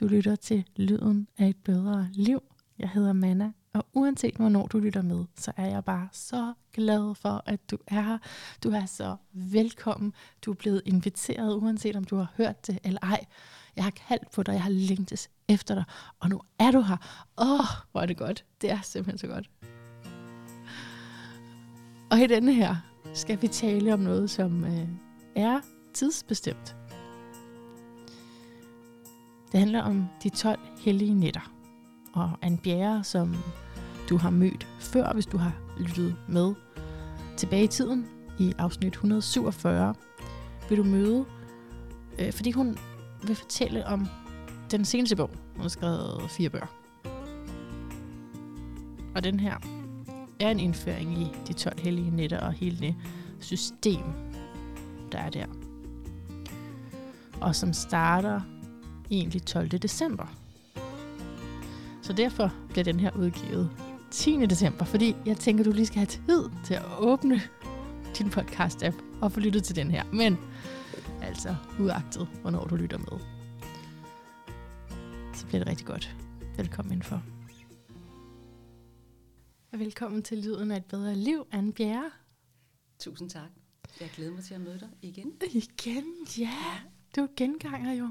Du lytter til Lyden af et bedre liv. Jeg hedder Manna, og uanset hvornår du lytter med, så er jeg bare så glad for, at du er her. Du er så velkommen. Du er blevet inviteret, uanset om du har hørt det eller ej. Jeg har kaldt på dig, jeg har længtes efter dig, og nu er du her. Åh, oh, hvor er det godt. Det er simpelthen så godt. Og i denne her skal vi tale om noget, som øh, er tidsbestemt. Det handler om de 12 hellige nætter. Og Anne Bjerre, som du har mødt før, hvis du har lyttet med tilbage i tiden, i afsnit 147, vil du møde, øh, fordi hun vil fortælle om den seneste bog. Hun har skrevet fire bøger. Og den her er en indføring i de 12 hellige nætter og hele det system, der er der. Og som starter egentlig 12. december. Så derfor bliver den her udgivet 10. december, fordi jeg tænker, du lige skal have tid til at åbne din podcast-app og få lyttet til den her. Men altså uagtet, hvornår du lytter med, så bliver det rigtig godt. Velkommen indenfor. Og velkommen til Lyden af et bedre liv, Anne Bjerre. Tusind tak. Jeg glæder mig til at møde dig igen. Igen, ja. Du er genganger jo.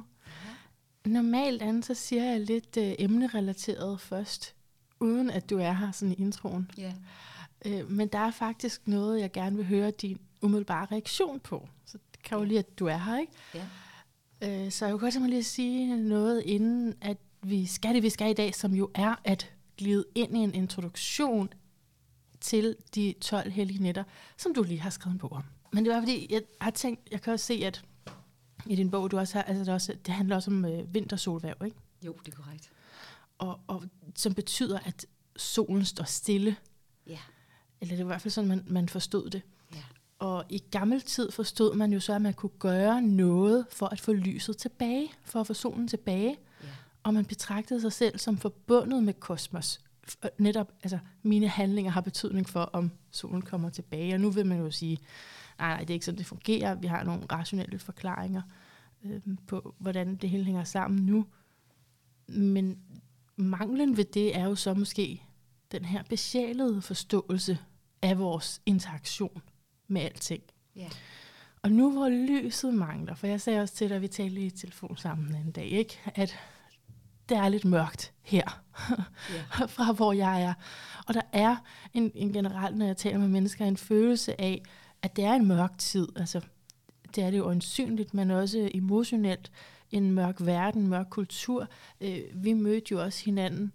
Normalt, Anne, så siger jeg lidt øh, emnerelateret først, uden at du er her sådan i introen. Ja. Øh, men der er faktisk noget, jeg gerne vil høre din umiddelbare reaktion på. Så det kan jo lige, at du er her, ikke? Ja. Øh, så jeg kunne godt tænke mig lige at sige noget, inden at vi skal det, vi skal i dag, som jo er at glide ind i en introduktion til de 12 hellige nætter, som du lige har skrevet en bog om. Men det var fordi, jeg har tænkt, jeg kan også se, at i din bog, du også har, altså det, også, det handler også om øh, vintersolværv, ikke? Jo, det er korrekt. Og, og som betyder, at solen står stille. Ja. Eller det var i hvert fald sådan, man, man forstod det. Ja. Og i gammel tid forstod man jo så, at man kunne gøre noget for at få lyset tilbage, for at få solen tilbage. Ja. Og man betragtede sig selv som forbundet med kosmos. Netop, altså mine handlinger har betydning for, om solen kommer tilbage. Og nu vil man jo sige, nej, nej, det er ikke sådan, det fungerer. Vi har nogle rationelle forklaringer øh, på, hvordan det hele hænger sammen nu. Men manglen ved det er jo så måske den her besjælede forståelse af vores interaktion med alting. Ja. Og nu hvor lyset mangler, for jeg sagde også til dig, at vi talte i telefon sammen en dag, ikke? at det er lidt mørkt her, fra hvor jeg er. Og der er en, en generelt, når jeg taler med mennesker, en følelse af, at det er en mørk tid. Altså, det er det jo øjensynligt, men også emotionelt. En mørk verden, en mørk kultur. Øh, vi mødte jo også hinanden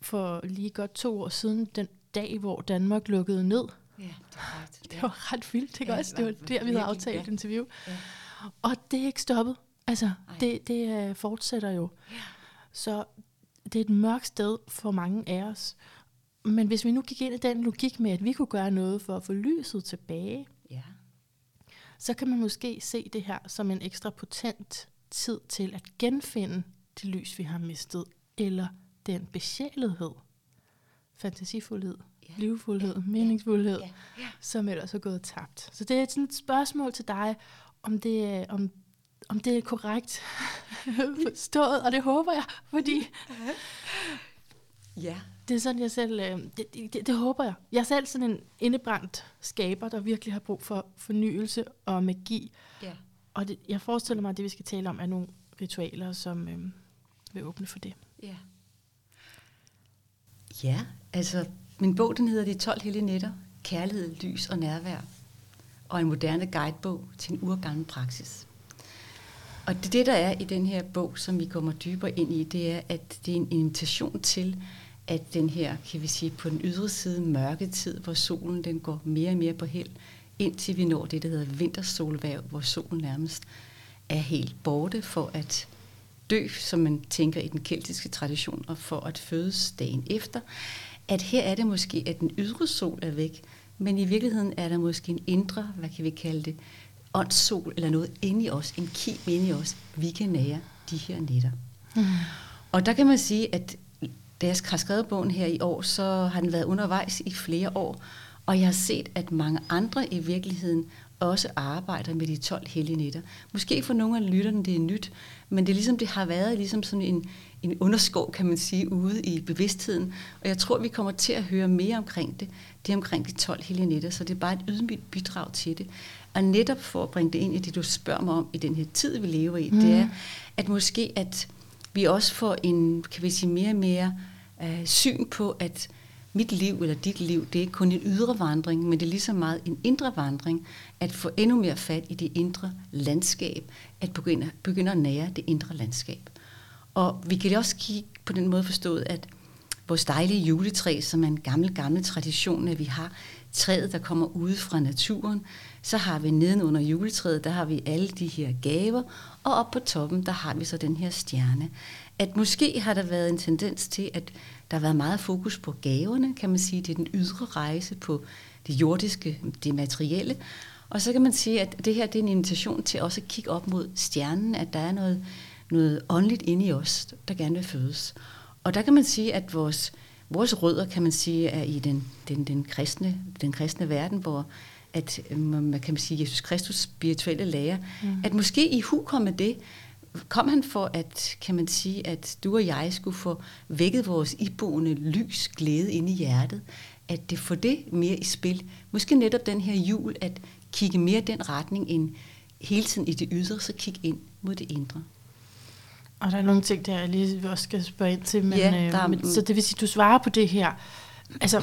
for lige godt to år siden, den dag, hvor Danmark lukkede ned. Ja, det er korrekt. Det var ret vildt, ikke Ja, også? det Det var var der, vi havde aftalt ja. interview. Ja. Og det er ikke stoppet. Altså, Ej. det, det øh, fortsætter jo. Ja. Så det er et mørkt sted for mange af os. Men hvis vi nu gik ind i den logik med, at vi kunne gøre noget for at få lyset tilbage, Ja. så kan man måske se det her som en ekstra potent tid til at genfinde det lys, vi har mistet, eller den besjælethed, fantasifuldhed, Ja. livfuldhed, meningsfuldhed, Ja. Ja. som ellers er gået tabt. Så det er sådan et spørgsmål til dig, om det, er- om, om det er korrekt forstået, og det håber jeg, fordi Ja. Det er sådan, jeg selv, øh, det, det, det, det håber jeg. Jeg er selv sådan en indebrændt skaber, der virkelig har brug for fornyelse og magi, Ja. og det, jeg forestiller mig, at det vi skal tale om er nogle ritualer, som øh, vil åbne for det. Ja. Ja, altså min bog den hedder De 12 hellige nætter, kærlighed, lys og nærvær. Og en moderne guidebog til en urgammel praksis. Og det, det der er i den her bog, som vi kommer dybere ind i, det er, at det er en invitation til, at den her, kan vi sige, på den ydre side mørke tid, hvor solen den går mere og mere på held, indtil vi når det, der hedder vintersolværv, hvor solen nærmest er helt borte for at dø, som man tænker i den keltiske tradition, og for at fødes dagen efter, at her er det måske, at den ydre sol er væk, men i virkeligheden er der måske en indre, hvad kan vi kalde det, åndssol, eller noget inde i os, en kim inde i os, vi kan nære de her nætter. Mm. Og der kan man sige, at da jeg har skrevet bogen her i år, så har den været undervejs i flere år, og jeg har set, at mange andre i virkeligheden også arbejder med de 12 hellige nætter. Måske for nogle af lytterne det er nyt, men det er ligesom det har været ligesom sådan en, en underskov, kan man sige, ude i bevidstheden. Og jeg tror, vi kommer til at høre mere omkring det, det omkring de 12 hellige nætter, så det er bare et ydmygt bidrag til det. Og netop for at bringe det ind i det, du spørger mig om i den her tid, vi lever i, mm. det er, at måske at vi også får en, kan vi sige, mere og mere øh, syn på, at mit liv eller dit liv, det er ikke kun en ydre vandring, men det er lige så meget en indre vandring, at få endnu mere fat i det indre landskab, at begynde, begynde at nære det indre landskab. Og vi kan også kigge på den måde forstået, at vores dejlige juletræ, som er en gammel, gammel tradition, at vi har træet, der kommer ude fra naturen, så har vi nedenunder juletræet, der har vi alle de her gaver, og op på toppen, der har vi så den her stjerne. At måske har der været en tendens til, at der har været meget fokus på gaverne, kan man sige. Det er den ydre rejse på det jordiske, det materielle. Og så kan man sige, at det her det er en invitation til også at kigge op mod stjernen, at der er noget, noget åndeligt inde i os, der gerne vil fødes. Og der kan man sige, at vores, vores rødder, kan man sige, er i den, den, den, kristne, den kristne verden, hvor at man kan sige, Jesus Kristus spirituelle lærer, mm. at måske i hu med det, kom han for at, kan man sige, at du og jeg skulle få vækket vores iboende lys, glæde ind i hjertet, at det får det mere i spil. Måske netop den her jul, at kigge mere den retning end hele tiden i det ydre, så kigge ind mod det indre. Og der er nogle ting, der jeg lige også skal spørge ind til, men, ja, der, øh, men så det vil sige, at du svarer på det her. Altså,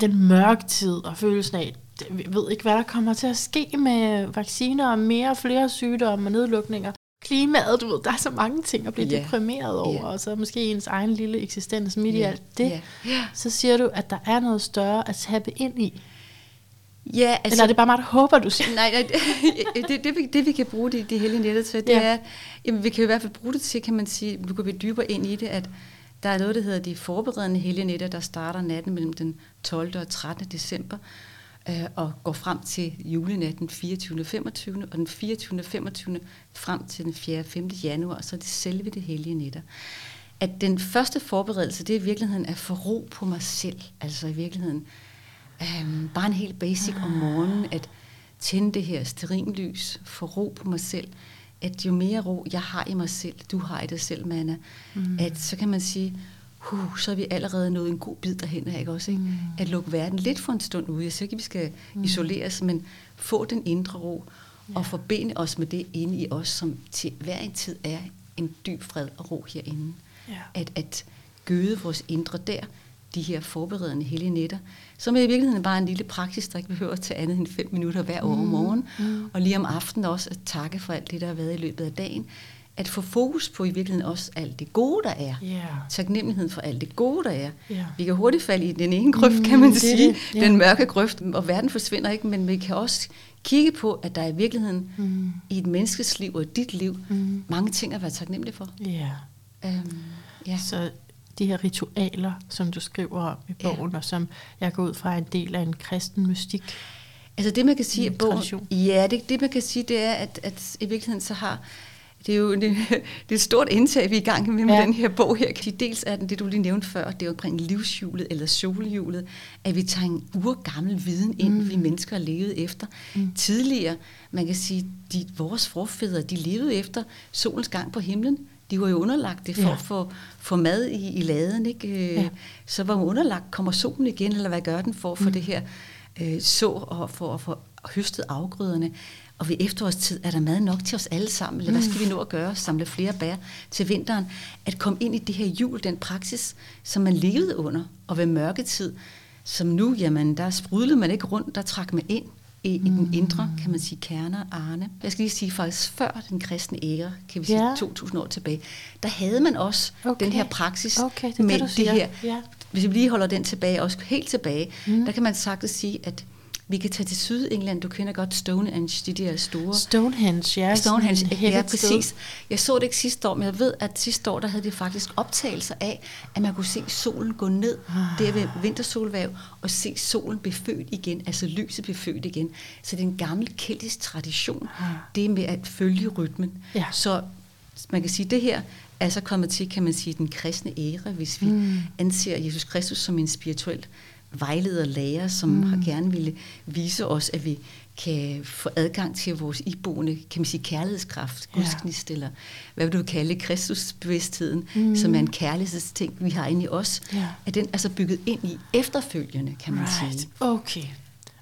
den mørke tid og følelsen af, vi ved ikke, hvad der kommer til at ske med vacciner og mere og flere sygdomme og nedlukninger klimaet, du ved, der er så mange ting at blive yeah. deprimeret over, yeah. og så måske ens egen lille eksistens midt yeah. i alt det, yeah. så siger du, at der er noget større at tabe ind i. Ja, altså, Eller er det bare mig, der håber, du siger? Nej, nej det, det, det, vi, det vi kan bruge det, det hele nettet til, det ja. er, jamen, vi kan i hvert fald bruge det til, kan man sige, nu går vi dybere ind i det, at der er noget, der hedder de forberedende helgenetter, der starter natten mellem den 12. og 13. december, øh, og går frem til julenatten den 24. og 25. og den 24. og 25. frem til den 4. og 5. januar, så er det selve det hellige netter. At den første forberedelse, det er i virkeligheden at få ro på mig selv. Altså i virkeligheden øh, bare en helt basic om morgenen, at tænde det her sterinlys, få ro på mig selv. At jo mere ro jeg har i mig selv, du har i dig selv, Manna, mm. at så kan man sige, huh, så er vi allerede nået en god bid derhen, ikke også? Ikke? Mm. At lukke verden lidt for en stund ude. Jeg siger ikke, at vi skal mm. isoleres, men få den indre ro, ja. og forbinde os med det inde i os, som til hver en tid er en dyb fred og ro herinde. Ja. At, at gøde vores indre der, de her forberedende hellige nætter, som er i virkeligheden bare en lille praksis, der ikke behøver at tage andet end fem minutter hver år om morgenen, mm. og lige om aftenen også at takke for alt det, der har været i løbet af dagen, at få fokus på i virkeligheden også alt det gode, der er. Yeah. Taknemmeligheden for alt det gode, der er. Yeah. Vi kan hurtigt falde i den ene grøft, mm, kan man sige, det. Yeah. den mørke grøft, og verden forsvinder ikke, men vi kan også kigge på, at der i virkeligheden mm. i et menneskes liv og dit liv, mm. mange ting at være taknemmelig for. Yeah. Um, ja. Så de her ritualer, som du skriver om i bogen, ja. og som jeg går ud fra en del af en kristen mystik. Altså det, man kan sige, at bogen, ja, det, det man kan sige, det er, at, at i virkeligheden så har det er jo det, det er et stort indtag, vi er i gang med med ja. den her bog her. Dels er den, det du lige nævnte før, det er omkring livshjulet eller solhjulet, at vi tager en urgammel viden ind, mm. vi mennesker har levet efter. Mm. Tidligere, man kan sige, de, vores forfædre, de levede efter solens gang på himlen. De var jo underlagt det for ja. at få, få mad i, i laden. Ikke? Ja. Så var man underlagt, kommer solen igen, eller hvad gør den for at få mm. det her øh, så og for at få høstet afgrøderne. Og ved efterårstid er der mad nok til os alle sammen, eller hvad skal vi mm. nå at gøre? Samle flere bær til vinteren. At komme ind i det her jul, den praksis, som man levede under, og ved mørketid, som nu, jamen, der sprudlede man ikke rundt, der trak man ind i, mm. i den indre, kan man sige, kerner Arne. Jeg skal lige sige, faktisk før den kristne ære, kan vi sige, ja. 2000 år tilbage, der havde man også okay. den her praksis okay, det med det, det her. Ja. Hvis vi lige holder den tilbage, også helt tilbage, mm. der kan man sagtens sige, at vi kan tage til Sydengland. Du kender godt Stonehenge, de der store... Stonehenge, ja. Stonehenge, ja, præcis. Jeg så det ikke sidste år, men jeg ved, at sidste år, der havde de faktisk optagelser af, at man kunne se solen gå ned ah. der ved vintersolvæv, og se solen befødt igen, altså lyset befødt igen. Så det er en gammel keltisk tradition, ah. det med at følge rytmen. Ja. Så man kan sige, at det her er så kommet til, kan man sige, den kristne ære, hvis vi mm. anser Jesus Kristus som en spirituel vejleder lærer, som mm. har gerne ville vise os, at vi kan få adgang til vores iboende, kan man sige, kærlighedskraft, Ja. gudsgnist, eller hvad vil du kalde Kristusbevidstheden, mm. som er en kærlighedsting, vi har inde i os, Ja. er den altså bygget ind i efterfølgende, kan man Right. sige. Okay.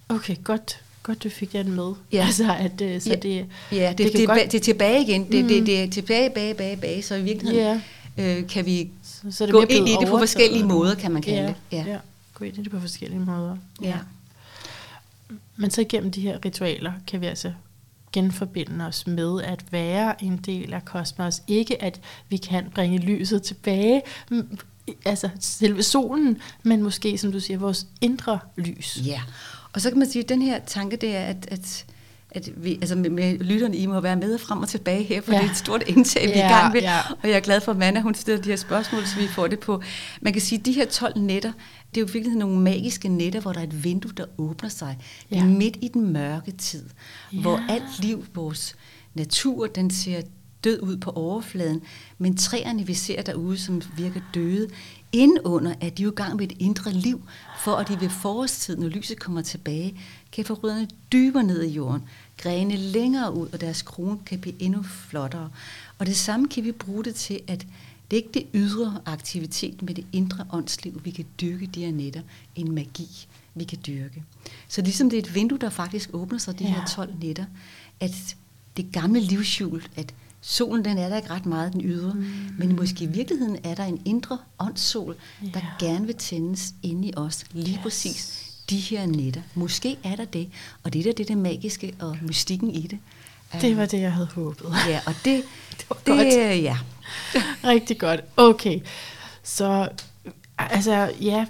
Okay, godt. Godt, du fik den med. Ja. Altså, at, øh, så Ja. det, Ja, det, det det, godt- det er tilbage igen. Det, det, det er tilbage, bage, bage, bage. Så i virkeligheden øh, kan vi så, så det gå ind i det på forskellige måder, kan man kalde ja, det. Ja. ja, gå ind i det på forskellige måder. Ja. Men så igennem de her ritualer kan vi altså genforbinde os med at være en del af kosmos. Ikke at vi kan bringe lyset tilbage, altså selve solen, men måske, som du siger, vores indre lys. Ja, og så kan man sige, at den her tanke, det er, at, at, at vi, altså med, med lytterne, I må være med frem og tilbage her, for Ja. ja. det er et stort indtag, vi er i Ja, gang med. ja. Og jeg er glad for, at Manna, hun stiller de her spørgsmål, så vi får det på. Man kan sige, at de her 12 netter, det er jo virkelig nogle magiske netter, hvor der er et vindue, der åbner sig. Det er Ja. midt i den mørke tid, Ja. hvor alt liv, vores natur, den ser død ud på overfladen, men træerne, vi ser derude, som virker døde, indunder er de jo i gang med et indre liv, for at de ved forårstid, når lyset kommer tilbage, kan få rødderne dybere ned i jorden, grene længere ud, og deres krone kan blive endnu flottere. Og det samme kan vi bruge det til, at det er ikke det ydre aktivitet, men det indre åndsliv, vi kan dyrke de her netter, en magi, vi kan dyrke. Så ligesom det er et vindue, der faktisk åbner sig, de Ja. her 12 netter, at det gamle livshjul, at solen den er der ikke ret meget, den ydre, mm. men måske i virkeligheden er der en indre åndssol, der Ja. gerne vil tændes inde i os, lige Yes. præcis de her netter. Måske er der det, og det er det, det magiske og mystikken i det. Det var det, jeg havde håbet. Ja, og det, Det var det, godt. ja. Rigtig godt. Okay. Så, altså, ja,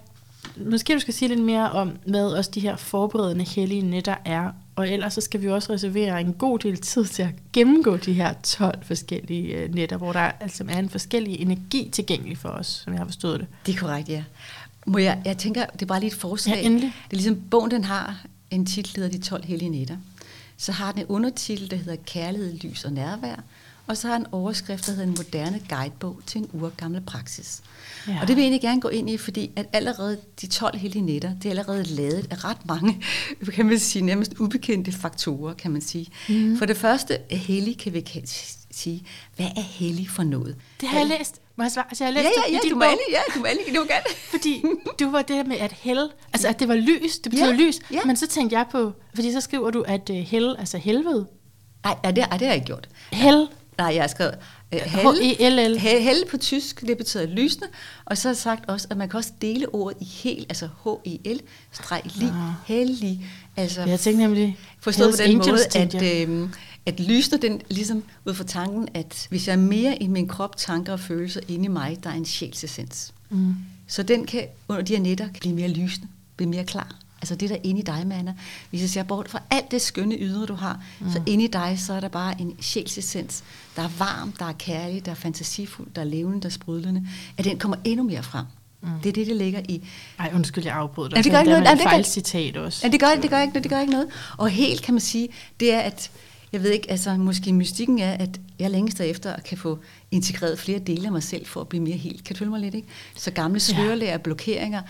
måske du skal sige lidt mere om, hvad også de her forberedende hellige netter er. Og ellers så skal vi også reservere en god del tid til at gennemgå de her 12 forskellige øh, netter, hvor der altså er en forskellig energi tilgængelig for os, som jeg har forstået det. Det er korrekt, ja. Må jeg, jeg tænker, det er bare lige et forslag. Ja, endelig. Det er ligesom, bogen den har en titel, der hedder De 12 hellige netter. Så har den en undertitel, der hedder Kærlighed, lys og nærvær. Og så har en overskrift, der hedder En moderne guidebog til en urgammel praksis. Ja. Ja. Og det vil jeg egentlig gerne gå ind i, fordi at allerede de 12 hellige netter, det er allerede lavet af ret mange, kan man sige, nærmest ubekendte faktorer, kan man sige. Mm. For det første, hellig kan vi sige, hvad er hellig for noget? Det har jeg læst. Må jeg svare? Altså, jeg har Ja, læst ja, ja, din du må bog. ja, du må endelig, du kan. Fordi du var det der med at helle, altså at det var lys, det betyder Ja, lys, ja. men så tænkte jeg på, fordi så skriver du, at uh, hell, altså helvede, Nej, nej, det, ej, det har jeg ikke gjort. hell, Nej, jeg har skrevet øh, H-E-L-L. He- Helle på tysk, det betyder lysende. Og så har jeg sagt også, at man kan også dele ordet i hel, altså H-E-L, streg li, Ah. hellig. Altså jeg tænkte nemlig, forstået på den måde, at, øh, at lysende, den ligesom ud fra tanken, at hvis jeg er mere i min krop, tanker og følelser inde i mig, der er en sjælsessens. Mm. Så den kan under de her netter kan blive mere lysende, blive mere klar. Altså det der inde i dig, Manna. Hvis jeg ser bort fra alt det skønne ydre, du har, mm. så inde i dig, så er der bare en sjælsessens, der er varm, der er kærlig, der er fantasifuld, der er levende, der er sprudlende. At den kommer endnu mere frem. Mm. Det er det, der ligger i. Ej, undskyld, jeg afbrød dig. Ja, det gør ikke noget. Ja, et det gør- fejlcitat også. Ja, det gør, det, gør ikke, det gør ikke noget. Og helt kan man sige, det er, at jeg ved ikke, altså måske mystikken er, at jeg længes efter at kan få integreret flere dele af mig selv for at blive mere helt. Kan du følge mig lidt, ikke? Så gamle Ja. slørelager og blokeringer,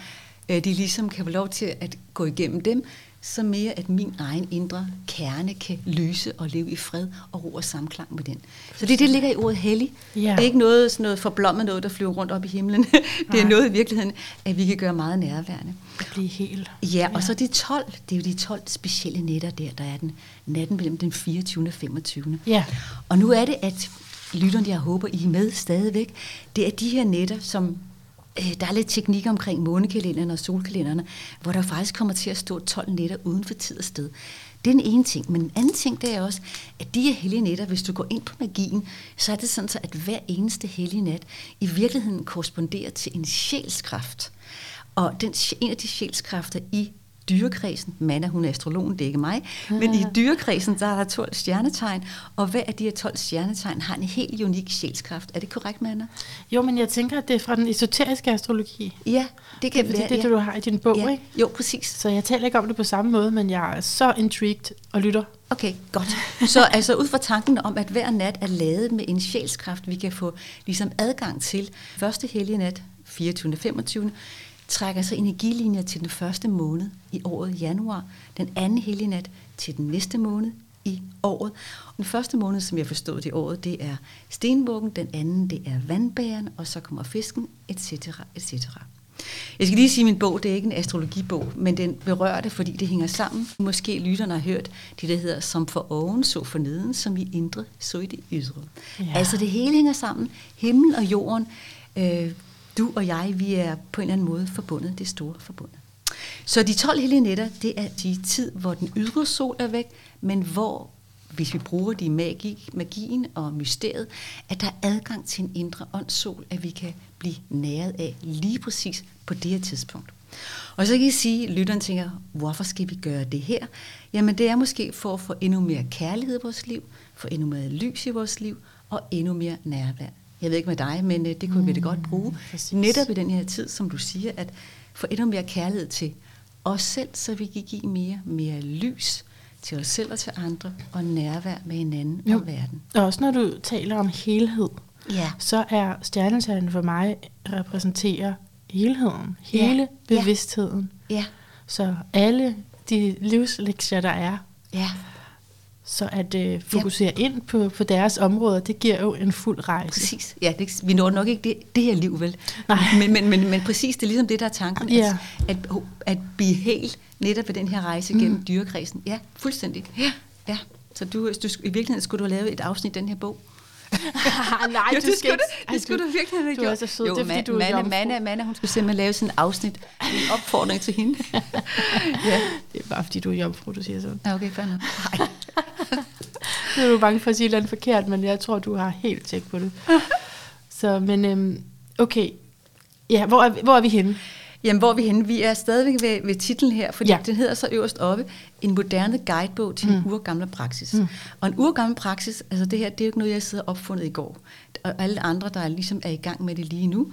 øh, de ligesom kan få lov til at gå igennem dem, så mere at min egen indre kerne kan lyse og leve i fred og ro og samklang med den. Så det er det, ligger i ordet hellig. Ja. Det er ikke noget, sådan noget forblommet noget, der flyver rundt op i himlen. det er Nej. noget i virkeligheden, at vi kan gøre meget nærværende. At blive helt. Ja, og så de 12, det er jo de 12 specielle nætter der, der er den natten mellem den 24. og 25. Ja. Og nu er det, at lytterne, jeg håber, I er med stadigvæk, det er de her netter, som øh, der er lidt teknik omkring månekalenderen og solkalenderne, hvor der faktisk kommer til at stå 12 netter uden for tid og sted. Det er den ene ting. Men den anden ting, det er også, at de her hellige nætter, hvis du går ind på magien, så er det sådan så, at hver eneste hellige nat i virkeligheden korresponderer til en sjælskraft. Og den, en af de sjælskræfter i dyrekredsen, Manna, hun er astrologen, det er ikke mig, men i dyrekredsen, der er der 12 stjernetegn, og hver af de her 12 stjernetegn har en helt unik sjælskraft. Er det korrekt, Manna? Jo, men jeg tænker, at det er fra den esoteriske astrologi. Ja, det kan Det er være. det, ja. det, du har i din bog, ja. ikke? Jo, præcis. Så jeg taler ikke om det på samme måde, men jeg er så intrigued og lytter. Okay, godt. Så altså ud fra tanken om, at hver nat er lavet med en sjælskraft, vi kan få ligesom adgang til første hellige nat, 24. 25. trækker så energilinjer til den første måned i året januar, den anden hellige nat til den næste måned i året. Og den første måned, som jeg forstod i året, det er stenbukken, den anden det er vandbæren, og så kommer fisken, etc. etc. Jeg skal lige sige, at min bog, det er ikke en astrologibog, men den berører det, fordi det hænger sammen. Måske lytterne har hørt det, der hedder som for oven, så for neden, som i indre, så i det ydre. Ja. Altså det hele hænger sammen. Himmel og jorden, øh, du og jeg, vi er på en eller anden måde forbundet, det store forbundet. Så de 12 hellige nætter, det er de tid, hvor den ydre sol er væk, men hvor, hvis vi bruger de magi, magien og mysteriet, at der er adgang til en indre åndssol, at vi kan blive næret af lige præcis på det her tidspunkt. Og så kan I sige, at lytteren tænker, hvorfor skal vi gøre det her? Jamen det er måske for at få endnu mere kærlighed i vores liv, få endnu mere lys i vores liv, og endnu mere nærvær. Jeg ved ikke med dig, men øh, det kunne mm, vi da godt bruge. Præcis. Netop i den her tid, som du siger, at få endnu mere kærlighed til os selv, så vi kan give mere, mere lys til os selv og til andre, og nærvær med hinanden jo. og verden. Og også når du taler om helhed, ja. så er stjernetegnen for mig repræsenterer helheden, hele ja. bevidstheden. Ja. Så alle de livslektier, der er, ja. Så at øh, fokusere ja. ind på, på deres områder, det giver jo en fuld rejse. Præcis. Ja, det, vi når nok ikke det, det her liv, vel? Nej. Men, men, men, men præcis, det er ligesom det, der er tanken, ja. at, at, at blive helt netop ved den her rejse gennem mm. dyrekredsen. Ja, fuldstændig. Ja. ja. Så du, du, i virkeligheden skulle du have lavet et afsnit af den her bog. Nej, jo, det, du skulle, det, det skulle du virkelig have gjort. Du er så sød. Jo, det er, fordi, du er Manne, Manne, Manne, hun skulle simpelthen lave sådan en afsnit, en opfordring til hende. ja. Det er bare fordi, du er jomfru, du siger sådan. Ja, okay, fair nok. Nu er du bange for at sige noget forkert, men jeg tror, du har helt tjek på det. Så, men øhm, okay. Ja, hvor er, hvor er vi henne? Jamen, hvor er vi henne? Vi er stadigvæk ved, ved titlen her, fordi ja. den hedder så øverst oppe, en moderne guidebog til mm. en urgammel praksis. Mm. Og en urgammel praksis, altså det her, det er jo ikke noget, jeg sidder opfundet i går. Og alle andre, der er ligesom er i gang med det lige nu,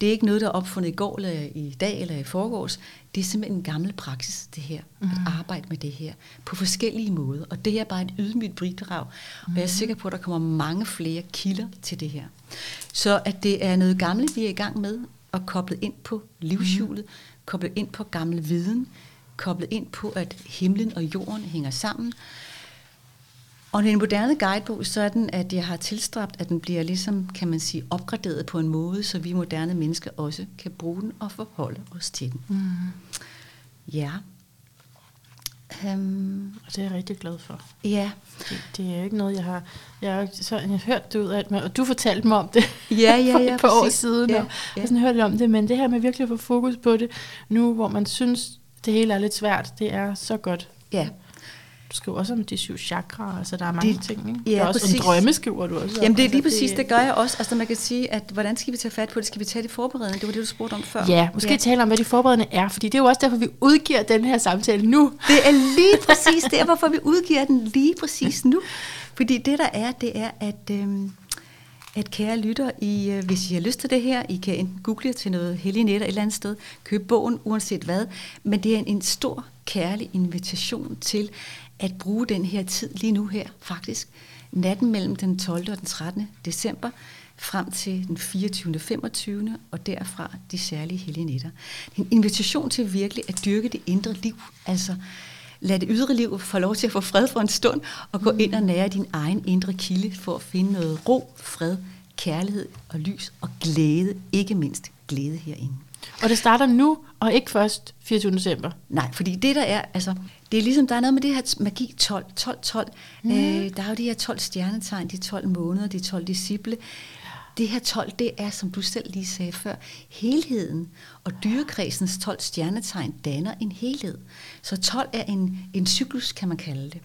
det er ikke noget, der er opfundet i går, eller i dag, eller i forgårs. Det er simpelthen en gammel praksis, det her. Mm. At arbejde med det her på forskellige måder. Og det her er bare et ydmygt bidrag. Mm. Og jeg er sikker på, at der kommer mange flere kilder til det her. Så at det er noget gammelt, vi er i gang med, og koblet ind på livshjulet, mm. koblet ind på gammel viden, koblet ind på, at himlen og jorden hænger sammen. Og i en moderne guidebog, så er den, at jeg har tilstræbt, at den bliver ligesom, kan man sige, opgraderet på en måde, så vi moderne mennesker også kan bruge den og forholde os til den. Mm. Ja. Um, og det er jeg rigtig glad for. Ja. Det, det er ikke noget, jeg har... Jeg har, så, jeg har hørt det ud af, og du fortalte mig om det ja, ja, ja, for et par år siden, ja, og ja. jeg har sådan hørt om det, men det her med virkelig at få fokus på det, nu hvor man synes, det hele er lidt svært, det er så godt. Ja. Skriver også om de syv chakraer, altså der er mange det, ting. Ikke? Ja, der er også præcis. en drømme, skriver du også. Jamen det er lige altså, præcis, det, det gør jeg også. Altså man kan sige, at hvordan skal vi tage fat på det? Skal vi tage det forberedende? Det var det, du spurgte om før. Ja, måske ja. tale om, hvad de forberedende er, fordi det er jo også derfor, vi udgiver den her samtale nu. Det er lige præcis der, hvorfor vi udgiver den lige præcis nu. Fordi det der er, det er, at... Øhm, at kære lytter, I, øh, hvis I har lyst til det her, I kan enten google til noget hellige netter et eller andet sted, købe bogen uanset hvad, men det er en, en stor kærlig invitation til at bruge den her tid lige nu her, faktisk, natten mellem den 12. og den 13. december, frem til den 24. og 25. og derfra de særlige hellige nætter. Det er en invitation til virkelig at dyrke det indre liv, altså lad det ydre liv få lov til at få fred for en stund, og gå ind og nære din egen indre kilde for at finde noget ro, fred, kærlighed og lys og glæde, ikke mindst glæde herinde. Og det starter nu, og ikke først 24. december? Nej, fordi det der er, altså, det er ligesom, der er noget med det her magi 12, 12, 12. Mm. Øh, der er jo de her 12 stjernetegn, de 12 måneder, de 12 disciple. Det her 12, det er, som du selv lige sagde før, helheden. Og dyrekredsens 12 stjernetegn danner en helhed. Så 12 er en, en cyklus, kan man kalde det.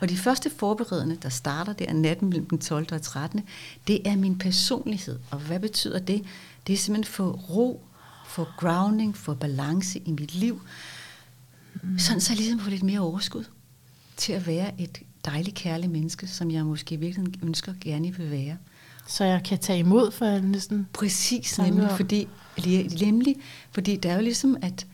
Og de første forberedende, der starter der natten mellem den 12. og 13., det er min personlighed. Og hvad betyder det? Det er simpelthen for ro, for grounding, for balance i mit liv. Mm. Sådan så jeg ligesom får lidt mere overskud til at være et dejligt, kærligt menneske, som jeg måske virkelig ønsker gerne vil være. Så jeg kan tage imod for næsten... Præcis, nemlig fordi, nemlig, fordi det er jo ligesom, at,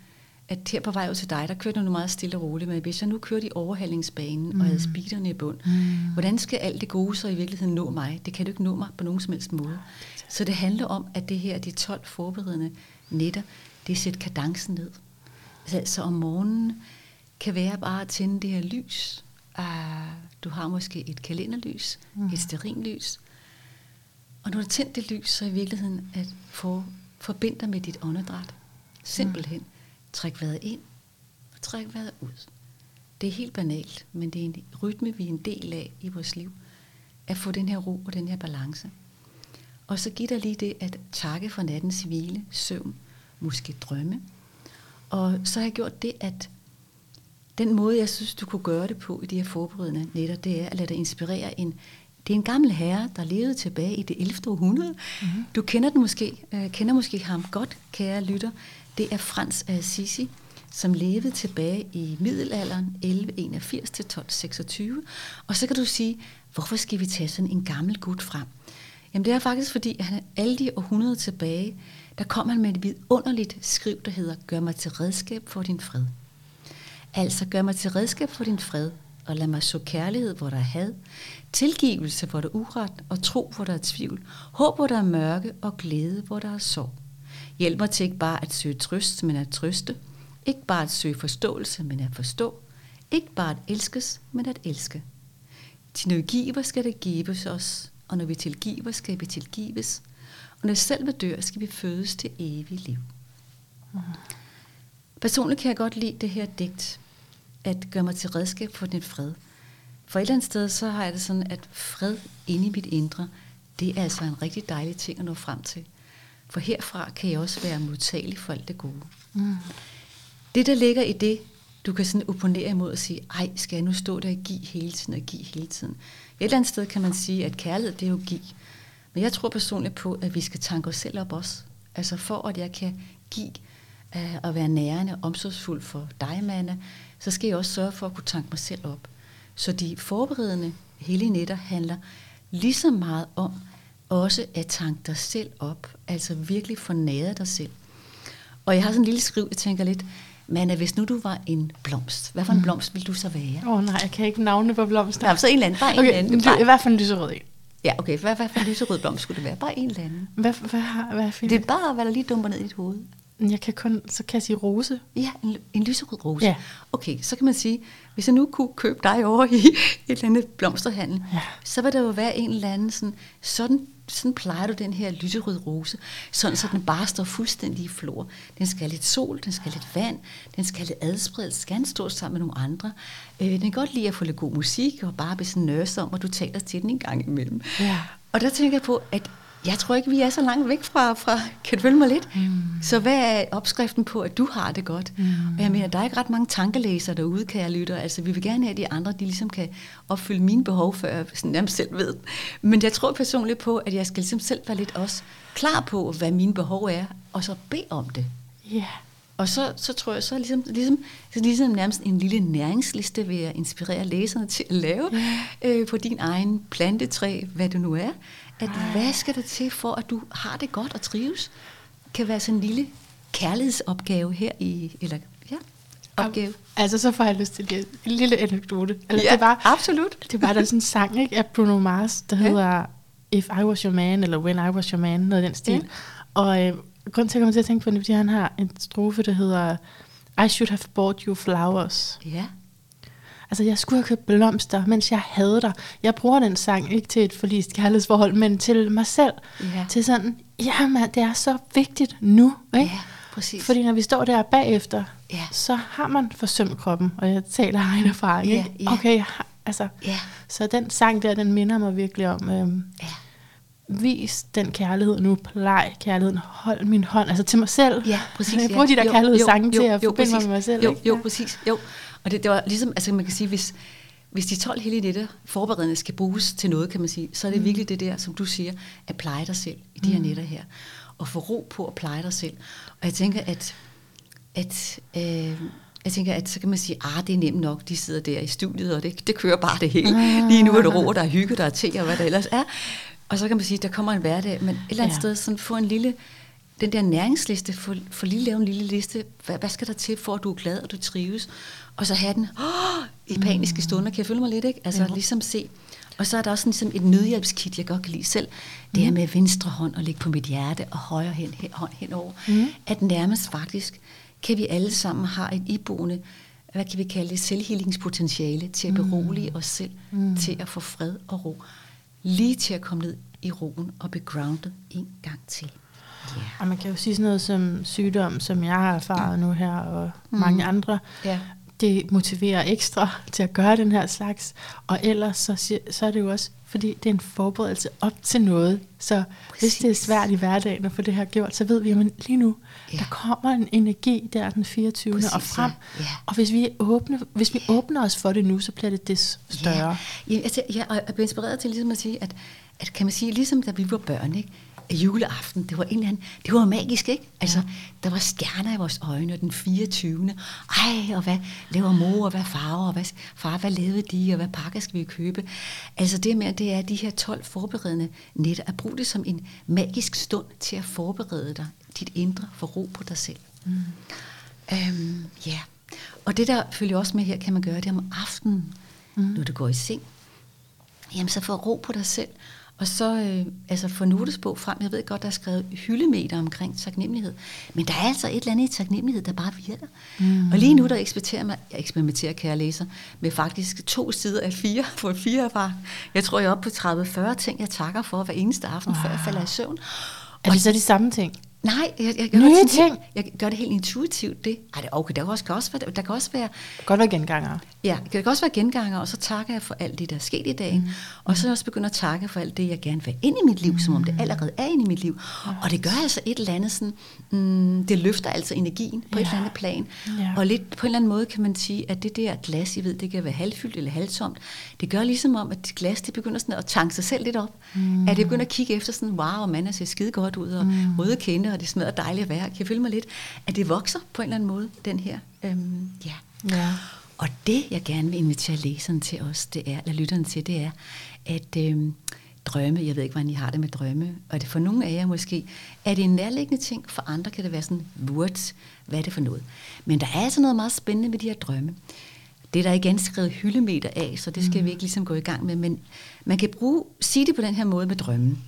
at her på vej ud til dig, der kørte du meget stille og roligt, men hvis jeg nu kørte i overhalingsbanen mm. og havde speederne i bund, mm. hvordan skal alt det gode så i virkeligheden nå mig? Det kan du ikke nå mig på nogen som helst måde. Så det handler om, at det her, de 12 forberedende netter, det er at sætte kadencen ned. Altså, så om morgenen kan være bare at tænde det her lys. Uh, du har måske et kalenderlys, mm. et sterinlys. Og når du tænder det lys, så i virkeligheden at få, forbinde dig med dit åndedræt. Simpelthen. Mm. Træk vejret ind, og træk vejret ud. Det er helt banalt, men det er en rytme, vi er en del af i vores liv. At få den her ro og den her balance. Og så giv dig lige det at takke for nattens hvile, søvn, måske drømme. Og så har jeg gjort det, at den måde, jeg synes, du kunne gøre det på i de her forberedende netter, det er at lade dig inspirere en det er en gammel herre, der levede tilbage i det 11. århundrede. Mm-hmm. Du kender den måske, øh, kender måske ham godt, kære lytter. Det er Frans af Assisi, som levede tilbage i middelalderen 1181 til 1226. Og så kan du sige, hvorfor skal vi tage sådan en gammel gut frem? Jamen det er faktisk fordi, at han alle de århundreder tilbage, der kom han med et vidunderligt skriv, der hedder, gør mig til redskab for din fred. Altså, gør mig til redskab for din fred, og lad mig så kærlighed, hvor der er had, tilgivelse, hvor der er uret, og tro, hvor der er tvivl, håb, hvor der er mørke, og glæde, hvor der er sorg. Hjælp mig til ikke bare at søge trøst, men at trøste. Ikke bare at søge forståelse, men at forstå. Ikke bare at elskes, men at elske. Til når vi giver, skal det gives os, og når vi tilgiver, skal vi tilgives. Og når selv dør, skal vi fødes til evigt liv. Mm. Personligt kan jeg godt lide det her digt, at gøre mig til redskab for den fred. For et eller andet sted, så har jeg det sådan, at fred inde i mit indre, det er altså en rigtig dejlig ting at nå frem til. For herfra kan jeg også være modtagelig for alt det gode. Mm. Det, der ligger i det, du kan sådan opponere imod og sige, ej, skal jeg nu stå der og give hele tiden og give hele tiden? Et eller andet sted kan man sige, at kærlighed, det er jo give. Men jeg tror personligt på, at vi skal tanke os selv op også. Altså for at jeg kan give uh, og være nærende og omsorgsfuld for dig, Manna, så skal jeg også sørge for at kunne tanke mig selv op. Så de forberedende hele netter handler lige så meget om også at tanke dig selv op, altså virkelig fornære dig selv. Og jeg har sådan en lille skriv, jeg tænker lidt, men hvis nu du var en blomst, hvad for en mm. blomst vil du så være? Åh oh, nej, jeg kan ikke navne på blomster. Ja, så en eller anden, bare en okay, eller anden. Du, I hvert fald en lyserød en. Ja, okay, hvad, hvad for en lyserød blomst skulle det være? Bare en eller anden. Hvad, hvad, hvad, hvad det er bare, hvad der lige dumper ned i dit hoved. Jeg kan kun, så kan jeg sige rose. Ja, en, en lyserød rose. Ja. Okay, så kan man sige, hvis jeg nu kunne købe dig over i et eller andet blomsterhandel, ja. så vil der jo være en eller anden sådan, sådan, sådan plejer du den her lyserød rose, sådan så den bare står fuldstændig i flor. Den skal have lidt sol, den skal have lidt vand, den skal have lidt adspredelse, skal den stå sammen med nogle andre. Øh, den kan godt lide at få lidt god musik, og bare blive sådan nørse om, og du taler til den en gang imellem. Ja. Og der tænker jeg på, at jeg tror ikke, vi er så langt væk fra, fra kan du følge mig lidt? Mm. Så hvad er opskriften på, at du har det godt? Mm. Og jeg mener, der er ikke ret mange tankelæsere derude, kan jeg lytte. Altså, vi vil gerne have, at de andre, de ligesom kan opfylde mine behov, før jeg sådan nærmest selv ved. Men jeg tror personligt på, at jeg skal ligesom selv være lidt også klar på, hvad mine behov er, og så bede om det. Ja. Yeah. Og så, så tror jeg, så ligesom, ligesom, så ligesom nærmest en lille næringsliste vil jeg inspirere læserne til at lave yeah. øh, på din egen plantetræ, hvad det nu er at Ej. hvad skal der til for, at du har det godt og trives? Kan være sådan en lille kærlighedsopgave her i, eller ja, opgave. Altså, så får jeg lyst til. En lille anekdote. Altså, ja, det var, absolut. Det var der sådan en sang ikke, af Bruno Mars, der ja. hedder If I Was Your Man, eller When I Was Your Man, noget af den stil. Ja. Og øh, grund til, at jeg kommer til at tænke på det, fordi han har en strofe, der hedder I should have bought you flowers. Ja. Altså, jeg skulle have købt blomster, mens jeg havde dig. Jeg bruger den sang ikke til et forlist kærlighedsforhold, men til mig selv. Ja. Til sådan, ja, man, det er så vigtigt nu. Ikke? Ja, præcis. Fordi når vi står der bagefter, ja. så har man forsømt kroppen, og jeg taler af egen erfaring. Ja, ja. Okay, altså, ja. så den sang der, den minder mig virkelig om, øhm, ja. vis den kærlighed nu, plej kærligheden, hold min hånd, altså til mig selv. Ja, præcis. Jeg bruger ja. de der kærlighedssange til at forbinde mig med mig selv. Jo, ikke? jo, præcis. Jo. Og det, det var ligesom, altså man kan sige, hvis, hvis de 12 hellige netter forberedende skal bruges til noget, kan man sige, så er det mm. virkelig det der, som du siger, at pleje dig selv i de her mm. netter her. Og få ro på at pleje dig selv. Og jeg tænker, at, at øh, jeg tænker, at så kan man sige, ah, det er nemt nok, de sidder der i studiet, og det, det kører bare det hele. Ah. Lige nu er det ro, der er hygge, der er te, og hvad der ellers er. Og så kan man sige, der kommer en hverdag, men et eller andet ja. sted sådan få en lille, den der næringsliste, for, for lige lave en lille liste, hvad, hvad skal der til, for at du er glad, og du trives, og så have den oh, i paniske mm. stunder, kan jeg føle mig lidt, ikke? Altså jo. ligesom se. Og så er der også sådan, ligesom et nødhjælpskit, jeg godt kan lide selv. Det er med venstre hånd og lægge på mit hjerte og højre hen, hen, hånd henover. Mm. At nærmest faktisk kan vi alle sammen have et iboende, hvad kan vi kalde det, selvhealingspotentiale til at berolige os selv, mm. til at få fred og ro. Lige til at komme ned i roen og be grounded en gang til. Yeah. Og man kan jo sige sådan noget som sygdom, som jeg har erfaret nu her, og mm. mange andre. Ja. Det motiverer ekstra til at gøre den her slags. Og ellers så, så er det jo også, fordi det er en forberedelse op til noget. Så Præcis. hvis det er svært i hverdagen at få det her gjort, så ved vi, at lige nu, ja. der kommer en energi der den 24. Præcis, og frem. Ja. Ja. Og hvis vi, åbner, hvis vi åbner os for det nu, så bliver det det større. Ja, ja altså, jeg er inspireret til ligesom at sige, at, at kan man sige, ligesom da vi var børn, ikke? Juleaften, det var en eller anden, det var magisk, ikke? Altså, ja. der var stjerner i vores øjne, og den 24. Ej, og hvad laver mor, og hvad farver, og hvad, far, hvad lavede de, og hvad pakker skal vi købe? Altså det med, det er de her 12 forberedende netter, at bruge det som en magisk stund til at forberede dig, dit indre, for ro på dig selv. Mm. Øhm, ja, og det der følger også med her, kan man gøre det om aftenen, mm. når du går i seng. Jamen så få ro på dig selv, og så øh, altså få notesbog frem. Jeg ved godt, der er skrevet hyldemeter omkring taknemmelighed. Men der er altså et eller andet i taknemmelighed, der bare virker. Mm. Og lige nu, der eksperimenterer, mig, jeg eksperimenterer, kære læser, med faktisk to sider af fire, for fire var. Jeg tror, jeg er oppe på 30-40 ting, jeg takker for hver eneste aften, wow. før jeg falder i søvn. Er det så de samme ting? Nej, jeg, jeg gør Nye det ting? Jeg gør det helt intuitivt, det. Ej, det, okay, der kan også, kan også være, der kan også være... Godt være genganger. Ja, det kan også være genganger, og så takker jeg for alt det, der er sket i dagen. Mm. Og så også begynde at takke for alt det, jeg gerne vil ind i mit liv, mm. som om det mm. allerede er inde i mit liv. Yes. Og det gør altså et eller andet sådan, mm, det løfter altså energien på ja. et eller andet plan. Ja. Og lidt på en eller anden måde kan man sige, at det der glas, I ved, det kan være halvfyldt eller halvtomt. Det gør ligesom om, at det glas, det begynder sådan at tanke sig selv lidt op. Mm. At det begynder at kigge efter sådan, wow, man ser skide godt ud, og mm. røde kende, og det smager dejligt at være. Kan jeg følge mig lidt? At det vokser på en eller anden måde, den her. Øhm, ja. ja. Og det, jeg gerne vil invitere læseren til os, det er, eller lytteren til, det er, at øhm, drømme, jeg ved ikke, hvordan I har det med drømme, og det for nogle af jer måske, er det en nærliggende ting, for andre kan det være sådan, words, hvad er det for noget? Men der er altså noget meget spændende med de her drømme. Det er der igen skrevet hyldemeter af, så det skal mm. vi ikke ligesom gå i gang med, men man kan bruge, sige det på den her måde med drømmen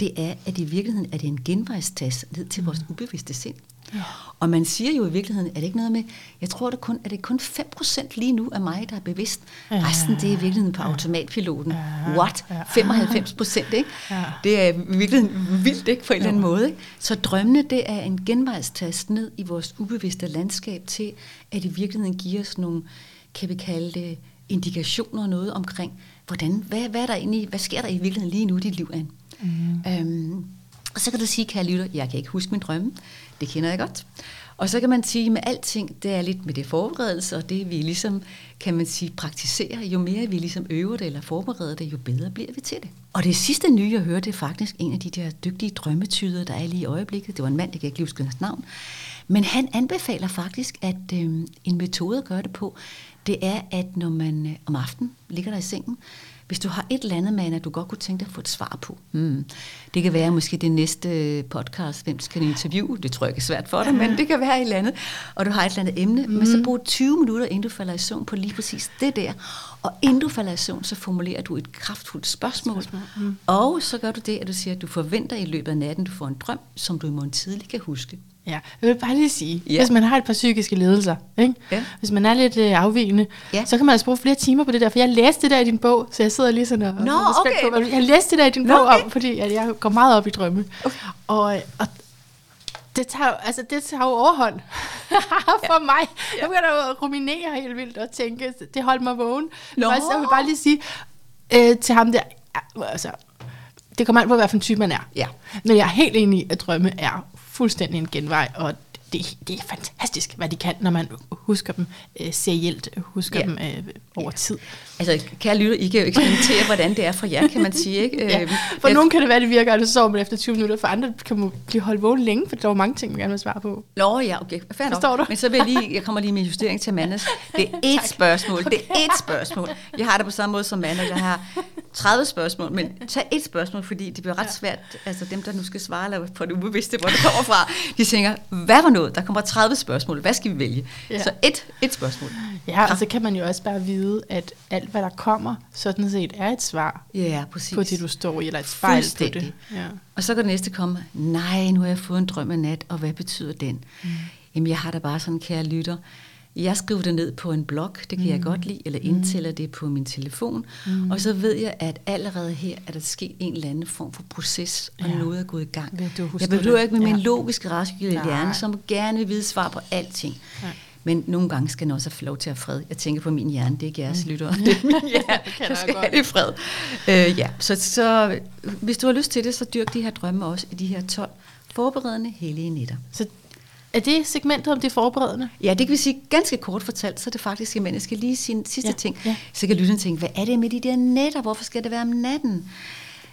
det er, at i virkeligheden er det en genvejstads ned til vores mm. ubevidste sind. Ja. Og man siger jo i virkeligheden, er det ikke noget med, jeg tror, det kun, er det kun 5% lige nu af mig, der er bevidst. Ja. Resten, det er i virkeligheden på automatpiloten. Ja. What? 95%, ikke? Ja. Det er i virkeligheden vildt, ikke? På en eller anden måde, ikke? Så drømmene, det er en genvejstast ned i vores ubevidste landskab til, at i virkeligheden giver os nogle, kan vi kalde det, indikationer og noget omkring, hvordan, hvad, hvad, er der egentlig, hvad sker der i virkeligheden lige nu i dit liv, Anne? Mm. Øhm, og så kan du sige, kære lytter, jeg kan ikke huske min drømme. Det kender jeg godt. Og så kan man sige, med alting, det er lidt med det forberedelse, og det vi ligesom, kan man sige, praktiserer. Jo mere vi ligesom øver det eller forbereder det, jo bedre bliver vi til det. Og det sidste nye, jeg hørte, det er faktisk en af de der dygtige drømmetyder, der er lige i øjeblikket. Det var en mand, jeg kan ikke huske hans navn. Men han anbefaler faktisk, at øh, en metode at gøre det på, det er, at når man øh, om aftenen ligger der i sengen, hvis du har et eller andet, man, at du godt kunne tænke dig at få et svar på. Hmm. Det kan være måske det næste podcast, hvem skal interviewe? Det tror jeg ikke er svært for dig, men det kan være et eller andet. Og du har et eller andet emne, mm. men så hmm. brug 20 minutter, inden du falder i søvn på lige præcis det der. Og inden du falder i søvn, så formulerer du et kraftfuldt spørgsmål. spørgsmål. Mm. Og så gør du det, at du siger, at du forventer i løbet af natten, du får en drøm, som du i morgen tidlig kan huske. Ja, jeg vil bare lige sige, ja. hvis man har et par psykiske ledelser, ikke? Ja. hvis man er lidt øh, afvigende, ja. så kan man altså bruge flere timer på det der, for jeg læste det der i din bog, så jeg sidder lige sådan og, Nå, okay. på, jeg læste det der i din Nå, bog okay. om, fordi at jeg går meget op i drømme. Okay. Og, og det tager, altså, det tager jo overhånd for ja. mig. Jeg begynder at ruminere helt vildt og tænke, det holdt mig vågen. Nå. Så jeg vil bare lige sige øh, til ham der, altså, det kommer an på, hvad for en type man er. Ja. Men jeg er helt enig i, at drømme er fuldstændig en genvej, og det, det er fantastisk, hvad de kan, når man husker dem øh, serielt, husker ja. dem øh, over ja. tid. Altså, kære lytter, I kan jo eksperimentere, hvordan det er for jer, kan man sige. Ikke? ja. Øhm, for jeg, nogen kan det være, det virker, at så sover man efter 20 minutter, for andre kan man blive holdt vågen længe, for der er mange ting, man gerne vil svare på. Nå ja, okay, fair Forstår du? Men så vil jeg lige, jeg kommer lige med justering til Mandes. Det er et spørgsmål, okay. det er et spørgsmål. Jeg har det på samme måde som Manne, jeg har 30 spørgsmål, men tag et spørgsmål, fordi det bliver ret svært. Altså dem, der nu skal svare eller på det ubevidste, hvor det kommer fra, de tænker, hvad var noget? Der kommer 30 spørgsmål. Hvad skal vi vælge? Ja. Så et, et spørgsmål. Ja, og så kan man jo også bare vide, at alt, hvad der kommer, sådan set er et svar Ja, præcis. på det, du står i, eller et spejl på det. Ja. Og så kan det næste komme, nej, nu har jeg fået en drøm af nat, og hvad betyder den? Mm. Jamen, jeg har da bare sådan, kære lytter, jeg skriver det ned på en blog, det kan mm. jeg godt lide, eller indtæller det på min telefon, mm. og så ved jeg, at allerede her er der sket en eller anden form for proces, og Ja. noget er gået i gang. Huske Jeg behøver det? ikke med min Ja. logiske, rationelle Nej. hjerne, som gerne vil vide svar på alting. Ja. Men nogle gange skal den også have lov til at fred. Jeg tænker på min hjerne, det er ikke jeres lyttere. Det er min hjerne, Det jeg skal godt. have det i fred. Øh, ja, så, så hvis du har lyst til det, så dyrk de her drømme også i de her 12 forberedende hellige nætter. Så er det segmentet om det forberedende? Ja, det kan vi sige ganske kort fortalt, så er det faktisk, men jeg skal lige sige en sidste Ja, ting. ja. Så kan lytteren tænke, hvad er det med de der nætter? Hvorfor skal det være om natten?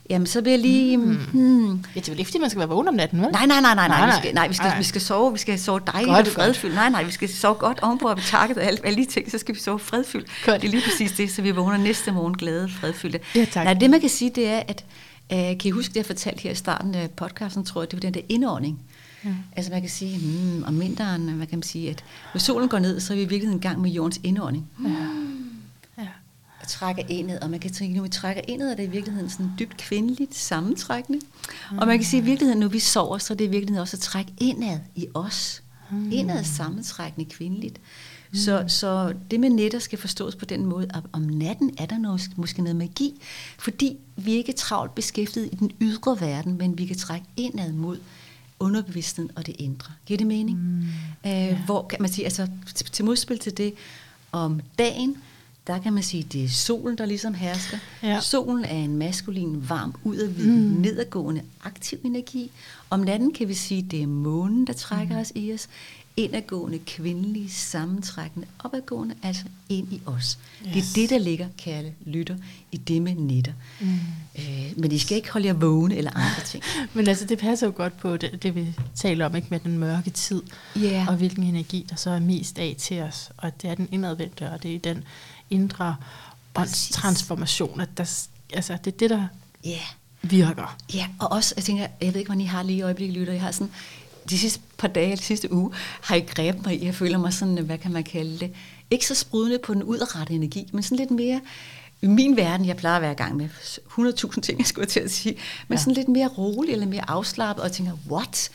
Jamen, så vil jeg lige... Mm. Hmm, Ja, det er vel ikke, fordi man skal være vågen om natten, vel? Nej, nej, nej, nej, nej, Nej, vi nej. skal, nej, vi skal, Nej. vi skal sove, vi skal sove dejligt Godt, og fredfyldt. Nej, nej, vi skal sove godt ovenpå, og vi takket og alle, alle de ting, så skal vi sove fredfyldt. Godt. Det er lige præcis det, så vi vågner næste morgen glade og fredfyldte. Ja, tak. Nej, det man kan sige, det er, at øh, kan I huske det, jeg fortalte her i starten af podcasten, tror jeg, det var den der indånding. Ja. Altså man kan sige, hmm, om vinteren, hvad kan man sige, at når solen går ned, så er vi i virkeligheden i gang med jordens indånding. Ja. Og trækker indad, og man kan tænke, når vi trækker indad, er det i virkeligheden sådan dybt kvindeligt sammentrækkende. Mm. Og man kan sige, at i virkeligheden, når vi sover, så er det i virkeligheden også at trække indad i os. Mm. Indad sammentrækkende kvindeligt. Mm. Så, så det med netter skal forstås på den måde, at om natten er der noget, måske noget magi, fordi vi ikke er travlt beskæftiget i den ydre verden, men vi kan trække indad mod underbevidstheden og det indre. Giver det mening? Mm. Øh, hvor kan man sige, altså til, til modspil til det, om dagen, der kan man sige, det er solen, der ligesom hersker. Ja. Solen er en maskulin, varm, udadvidende, mm. nedadgående, aktiv energi. Om natten kan vi sige, det er månen, der trækker mm. os i os. Indadgående, kvindelig, sammentrækkende, opadgående, altså ind i os. Yes. Det er det, der ligger, kære lytter, i det med netter. Mm. Øh, men I skal ikke holde jer vågne eller andre ting. Men altså, det passer jo godt på det, det vi taler om, ikke med den mørke tid, Ja. og hvilken energi, der så er mest af til os. Og det er den indadvendte, og det er den indre transformation, at der, altså, det er det, der Ja. virker. Ja, og også, jeg tænker, jeg ved ikke, hvordan I har lige i øjeblikket, lytter. Jeg har sådan, de sidste par dage, de sidste uge, har I grebet mig i, jeg føler mig sådan, hvad kan man kalde det, ikke så sprudende på den udrette energi, men sådan lidt mere, i min verden, jeg plejer at være i gang med 100.000 ting, jeg skulle til at sige, men Ja. sådan lidt mere rolig, eller mere afslappet, og jeg tænker, what?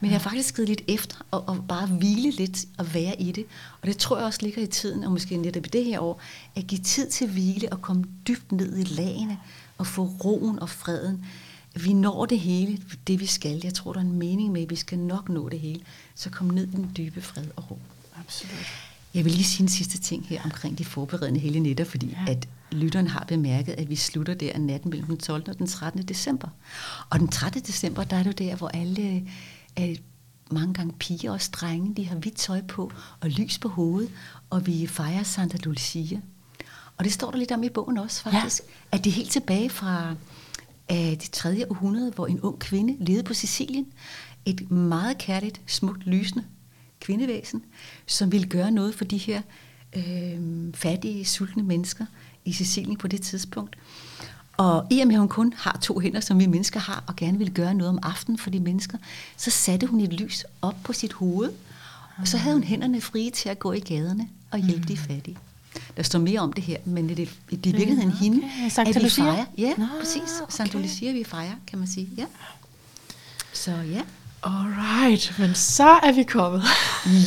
Men jeg har faktisk givet lidt efter, og, og bare hvile lidt og være i det. Og det tror jeg også ligger i tiden, og måske netop i det her år, at give tid til hvile og komme dybt ned i lagene, og få roen og freden. Vi når det hele, det vi skal. Jeg tror, der er en mening med, at vi skal nok nå det hele. Så kom ned i den dybe fred og ro. Absolut. Jeg vil lige sige en sidste ting her omkring de forberedende hele nætter, fordi Ja. at lytteren har bemærket, at vi slutter der natten mellem den 12. og den 13. december. Og den 13. december, der er det jo der, hvor alle, øh, mange gange piger og drenge, de har hvidt tøj på og lys på hovedet, og vi fejrer Santa Lucia. Og det står der lidt om i bogen også, faktisk. Ja. At det er helt tilbage fra af det 3. århundrede, hvor en ung kvinde levede på Sicilien. Et meget kærligt, smukt, lysende kvindevæsen, som ville gøre noget for de her øh, fattige, sultne mennesker i Sicilien på det tidspunkt. Og i og med, at hun kun har to hænder, som vi mennesker har, og gerne vil gøre noget om aftenen for de mennesker, så satte hun et lys op på sit hoved, og så havde hun hænderne frie til at gå i gaderne og hjælpe de fattige. Der står mere om det her, men det, det er i virkeligheden Ja, hende, okay. Santa at vi fejrer. Ja, Nå, præcis. Okay. Lucia, vi fejrer, kan man sige. Ja. Så ja. Alright, men så er vi kommet.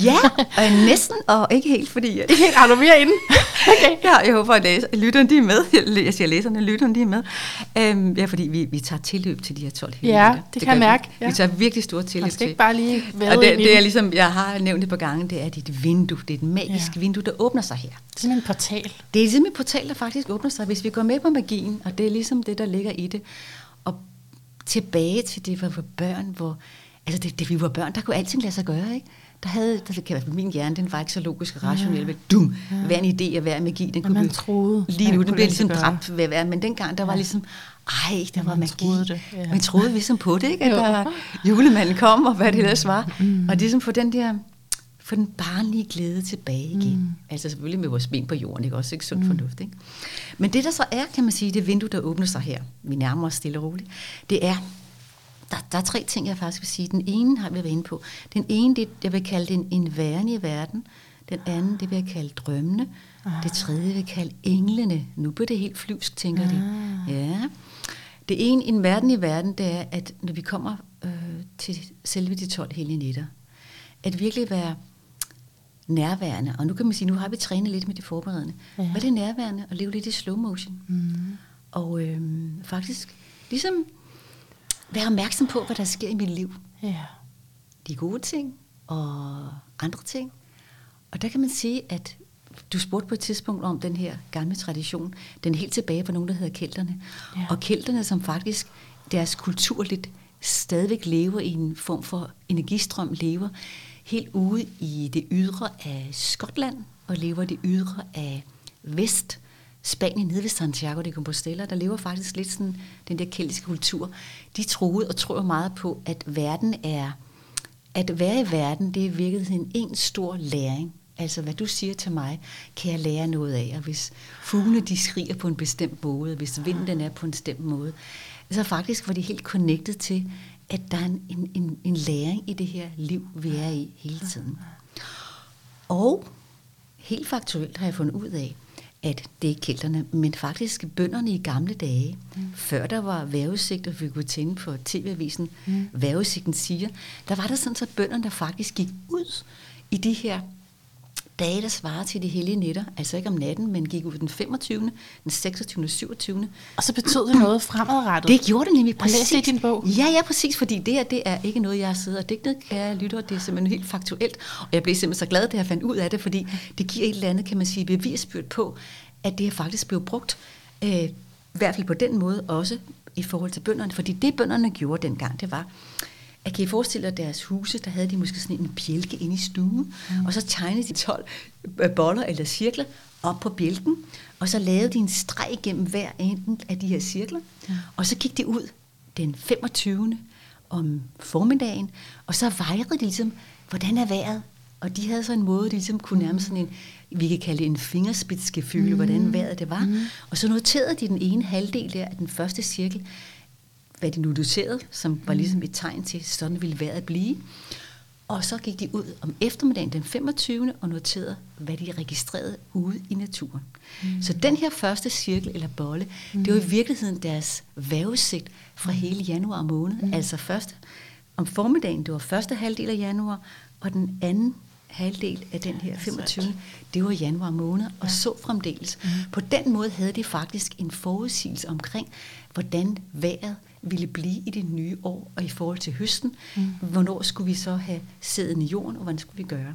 Ja, og næsten, og ikke helt, fordi... At, Ikke helt, har du mere inde? Okay. ja, jeg håber, at læser, lytterne de er med. Jeg siger læserne, lytterne de er med. Øhm, ja, fordi vi, vi tager tilløb til de her 12 Ja, helligdage. det kan jeg mærke, Vi. ja. vi tager virkelig store Man tilløb skal til. ikke bare lige og det, det er ligesom, jeg har nævnt det på gangen, det er dit vindue. Det er et magisk Ja. vindue, der åbner sig her. Det er simpelthen en portal. Det er ligesom et portal, der faktisk åbner sig, hvis vi går med på magien, og det er ligesom det, der ligger i det. Og tilbage til det, hvor børn, hvor, altså det, det, vi var børn, der kunne alting lade sig gøre, ikke? Der havde, der kan være min hjerne, den var ikke så logisk og rationel, men dum, hver en idé og hver magi, den kunne man blive, troede, lige at nu, den sig ligesom dræbt ved hver, men dengang, der var Ja. ligesom, ej, der Ja, var magi. troede det, ja. Man troede ligesom på det, ikke? At der, julemanden kom, og hvad det ellers var. Mm. Og ligesom få den der få den barnlige glæde tilbage igen. Mm. Altså selvfølgelig med vores ben på jorden, ikke? Også ikke sund mm. fornuft, ikke? Men det der så er, kan man sige, det vindue, der åbner sig her, vi nærmer os stille og roligt, det er, der, der er tre ting, jeg faktisk vil sige. Den ene har vi været inde på. Den ene, det jeg vil kalde den en værende i verden. Den anden, det vil jeg kalde drømmene. Ah. Det tredje vil jeg kalde englene. Nu bliver det helt flyvsk, tænker ah. de. Ja. Det ene, en verden i verden, det er, at når vi kommer øh, til selve de 12 hellige nætter, at virkelig være nærværende. Og nu kan man sige, nu har vi trænet lidt med det forberedende. Ja. Hvad er det nærværende? At leve lidt i slow motion. Mm. Og øh, faktisk ligesom være opmærksom på, hvad der sker i mit liv. Ja. De gode ting og andre ting. Og der kan man sige, at du spurgte på et tidspunkt om den her gamle tradition. Den er helt tilbage på nogen, der hedder kælderne. Ja. Og kælderne, som faktisk deres kultur lidt stadigvæk lever i en form for energistrøm, lever helt ude i det ydre af Skotland, og lever det ydre af Vest, Spanien, nede ved Santiago de Compostela, der lever faktisk lidt sådan den der keltiske kultur. De troede og tror meget på, at verden er, at være i verden, det er virkelig en, en stor læring. Altså, hvad du siger til mig, kan jeg lære noget af. Og hvis fuglene, de skriger på en bestemt måde, hvis vinden er på en bestemt måde, så faktisk var de helt connected til, at der er en, en, en, en læring i det her liv, vi er i hele tiden. Og helt faktuelt har jeg fundet ud af, at det er kælderne, men faktisk bønderne i gamle dage, mm. før der var vejrudsigt, og vi kunne tænde på tv-avisen, mm. vejrudsigten siger, der var der sådan, så bønderne der faktisk gik ud i de her dage, der svarer til de hellige nætter, altså ikke om natten, men gik ud den 25., den 26., 27. Og så betød det noget fremadrettet? Det gjorde det nemlig præcis. Læste i din bog? Ja, ja, præcis, fordi det her, det er ikke noget, jeg har siddet og digtet, kære lytter, det er simpelthen helt faktuelt, og jeg blev simpelthen så glad, da jeg fandt ud af det, fordi det giver et eller andet, kan man sige, bevisbyrd på, at det er faktisk blevet brugt, øh, i hvert fald på den måde også, i forhold til bønderne, fordi det bønderne gjorde dengang, det var, at kan I forestille jer deres huse, der havde de måske sådan en bjælke inde i stuen, mm. og så tegnede de 12 øh, boller eller cirkler op på bjælken, og så lavede de en streg igennem hver enden af de her cirkler, mm. og så gik de ud den 25. om formiddagen, og så vejrede de ligesom, hvordan er vejret? Og de havde så en måde, de ligesom kunne nærmest sådan en, vi kan kalde det en fingerspidsgefylde, mm. hvordan vejret det var. Mm. Og så noterede de den ene halvdel der af den første cirkel, hvad de nu noterede, som var ligesom et tegn til, sådan ville vejret blive. Og så gik de ud om eftermiddagen den 25. og noterede, hvad de registrerede ude i naturen. Mm. Så den her første cirkel eller bolle, mm. det var i virkeligheden deres vævesigt fra mm. hele januar måned. Mm. Altså først om formiddagen, det var første halvdel af januar, og den anden halvdel af den her 25. Det var januar måned, og ja. så fremdeles. Mm. På den måde havde de faktisk en forudsigelse omkring, hvordan vejret ville blive i det nye år, og i forhold til høsten, mm. hvornår skulle vi så have sæden i jorden, og hvordan skulle vi gøre.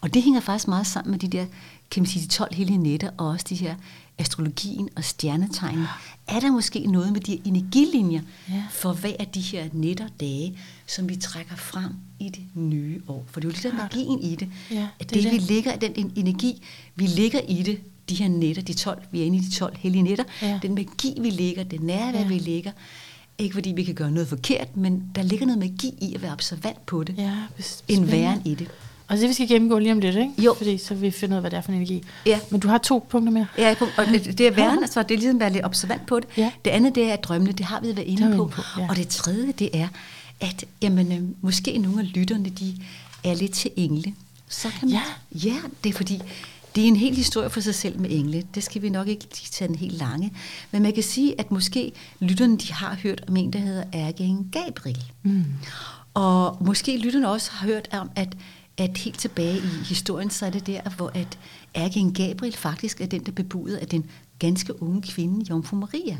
Og det hænger faktisk meget sammen med de der, kan man sige, de 12 hellige nætter, og også de her astrologien og stjernetegn. Er der måske noget med de energilinjer ja. for hver af de her nætter dage, som vi trækker frem i det nye år? For det er jo lidt af magien i det. Ja, det, det, det, vi ligger, den energi, vi ligger i det, de her nætter, de 12, vi er inde i de 12 hellige nætter, ja. den magi, vi ligger, det nærvær, ja. vi ligger, ikke fordi vi kan gøre noget forkert, men der ligger noget magi i at være observant på det, ja, en væren i det. Og det vi skal gennemgå lige om lidt, ikke? Jo. Fordi så vi finder ud af, hvad det er for en energi. Ja. Men du har to punkter mere. Ja, og det, er væren, altså det er ligesom at være lidt observant på det. Ja. Det andet, det er at drømmene, det har vi været inde på. på ja. Og det tredje, det er, at jamen, øh, måske nogle af lytterne, de er lidt til engle. Så kan man, ja. ja, det er fordi, det er en hel historie for sig selv med engle. Det skal vi nok ikke tage den helt lange. Men man kan sige, at måske lytterne de har hørt om en, der hedder Ergen Gabriel. Mm. Og måske lytterne også har hørt om, at, at helt tilbage i historien, så er det der, hvor at Ergen Gabriel faktisk er den, der bebuder af den ganske unge kvinde, Jomfru Maria.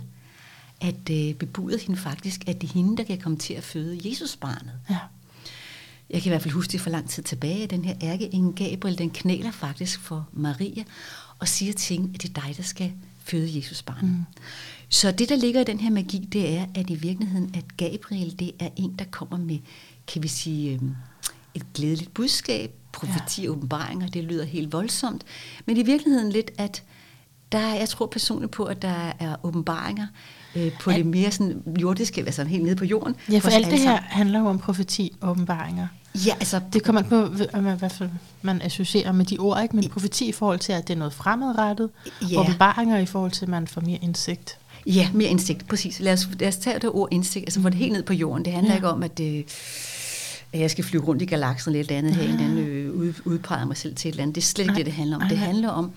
At øh, bebuder hende faktisk, at det er hende, der kan komme til at føde Jesusbarnet. Ja. Jeg kan i hvert fald huske det for lang tid tilbage, at den her ærkeengel Gabriel, den knæler faktisk for Maria og siger til hende, at det er dig, der skal føde Jesus barn. Mm. Så det, der ligger i den her magi, det er, at i virkeligheden, at Gabriel, det er en, der kommer med, kan vi sige, øhm, et glædeligt budskab, profeti ja. åbenbaringer, det lyder helt voldsomt, men i virkeligheden lidt, at der, jeg tror personligt på, at der er åbenbaringer øh, på at, det mere sådan jordiske, altså helt nede på jorden. Ja, for, alt det her handler jo om profeti og åbenbaringer. Ja, altså... Det kommer an på, hvad man, hvad for, man associerer med de ord, ikke? Men profeti i forhold til, at det er noget fremadrettet, Ja. og bevaringer i forhold til, at man får mere indsigt. Ja, mere indsigt, præcis. Lad os, lad os tage det ord indsigt, altså få det helt ned på jorden. Det handler Ja. ja. ikke om, at, øh, at jeg skal flyve rundt i galaksen eller et eller andet, have en eller anden øh, ud, mig selv til et eller andet. Det er slet ikke det, det handler om. Nej, Det handler om,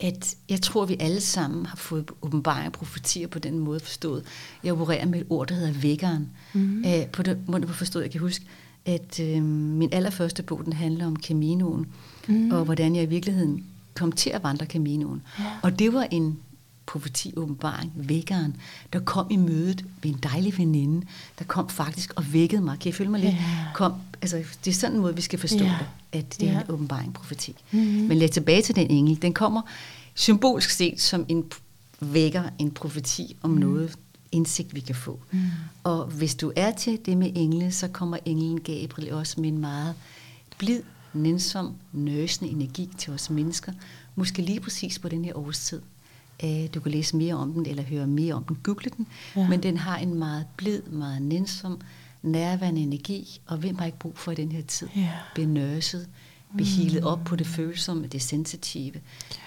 at jeg tror, vi alle sammen har fået åbenbaring og profetier på den måde forstået. Jeg opererer med et ord, der hedder vækkeren. Mm. Æh, på den måde forstået, jeg kan huske, at øh, min allerførste bog, den handler om Caminoen, mm. og hvordan jeg i virkeligheden kom til at vandre Caminoen. Ja. Og det var en profeti, åbenbaring, vækkeren, der kom i mødet med en dejlig veninde, der kom faktisk og vækkede mig. Kan I følge mig lidt? Ja. Kom, altså, det er sådan en måde, vi skal forstå Ja. det, at det er Ja. en åbenbaring, profeti. Mhm. Men lad tilbage til den engel. Den kommer symbolsk set som en vækker, en profeti om noget indsigt, vi kan få. Mm. Og hvis du er til det med engle, så kommer englen Gabriel også med en meget blid, nænsom, nøsende energi til os mennesker. Måske lige præcis på den her årstid. Øh, Du kan læse mere om den, eller høre mere om den, google den. Ja. Ja. Men den har en meget blid, meget nænsom, nærværende energi, og hvem har ikke brug for i den her tid? Ja. Benørset, behilet op på det følsomme, det sensitive.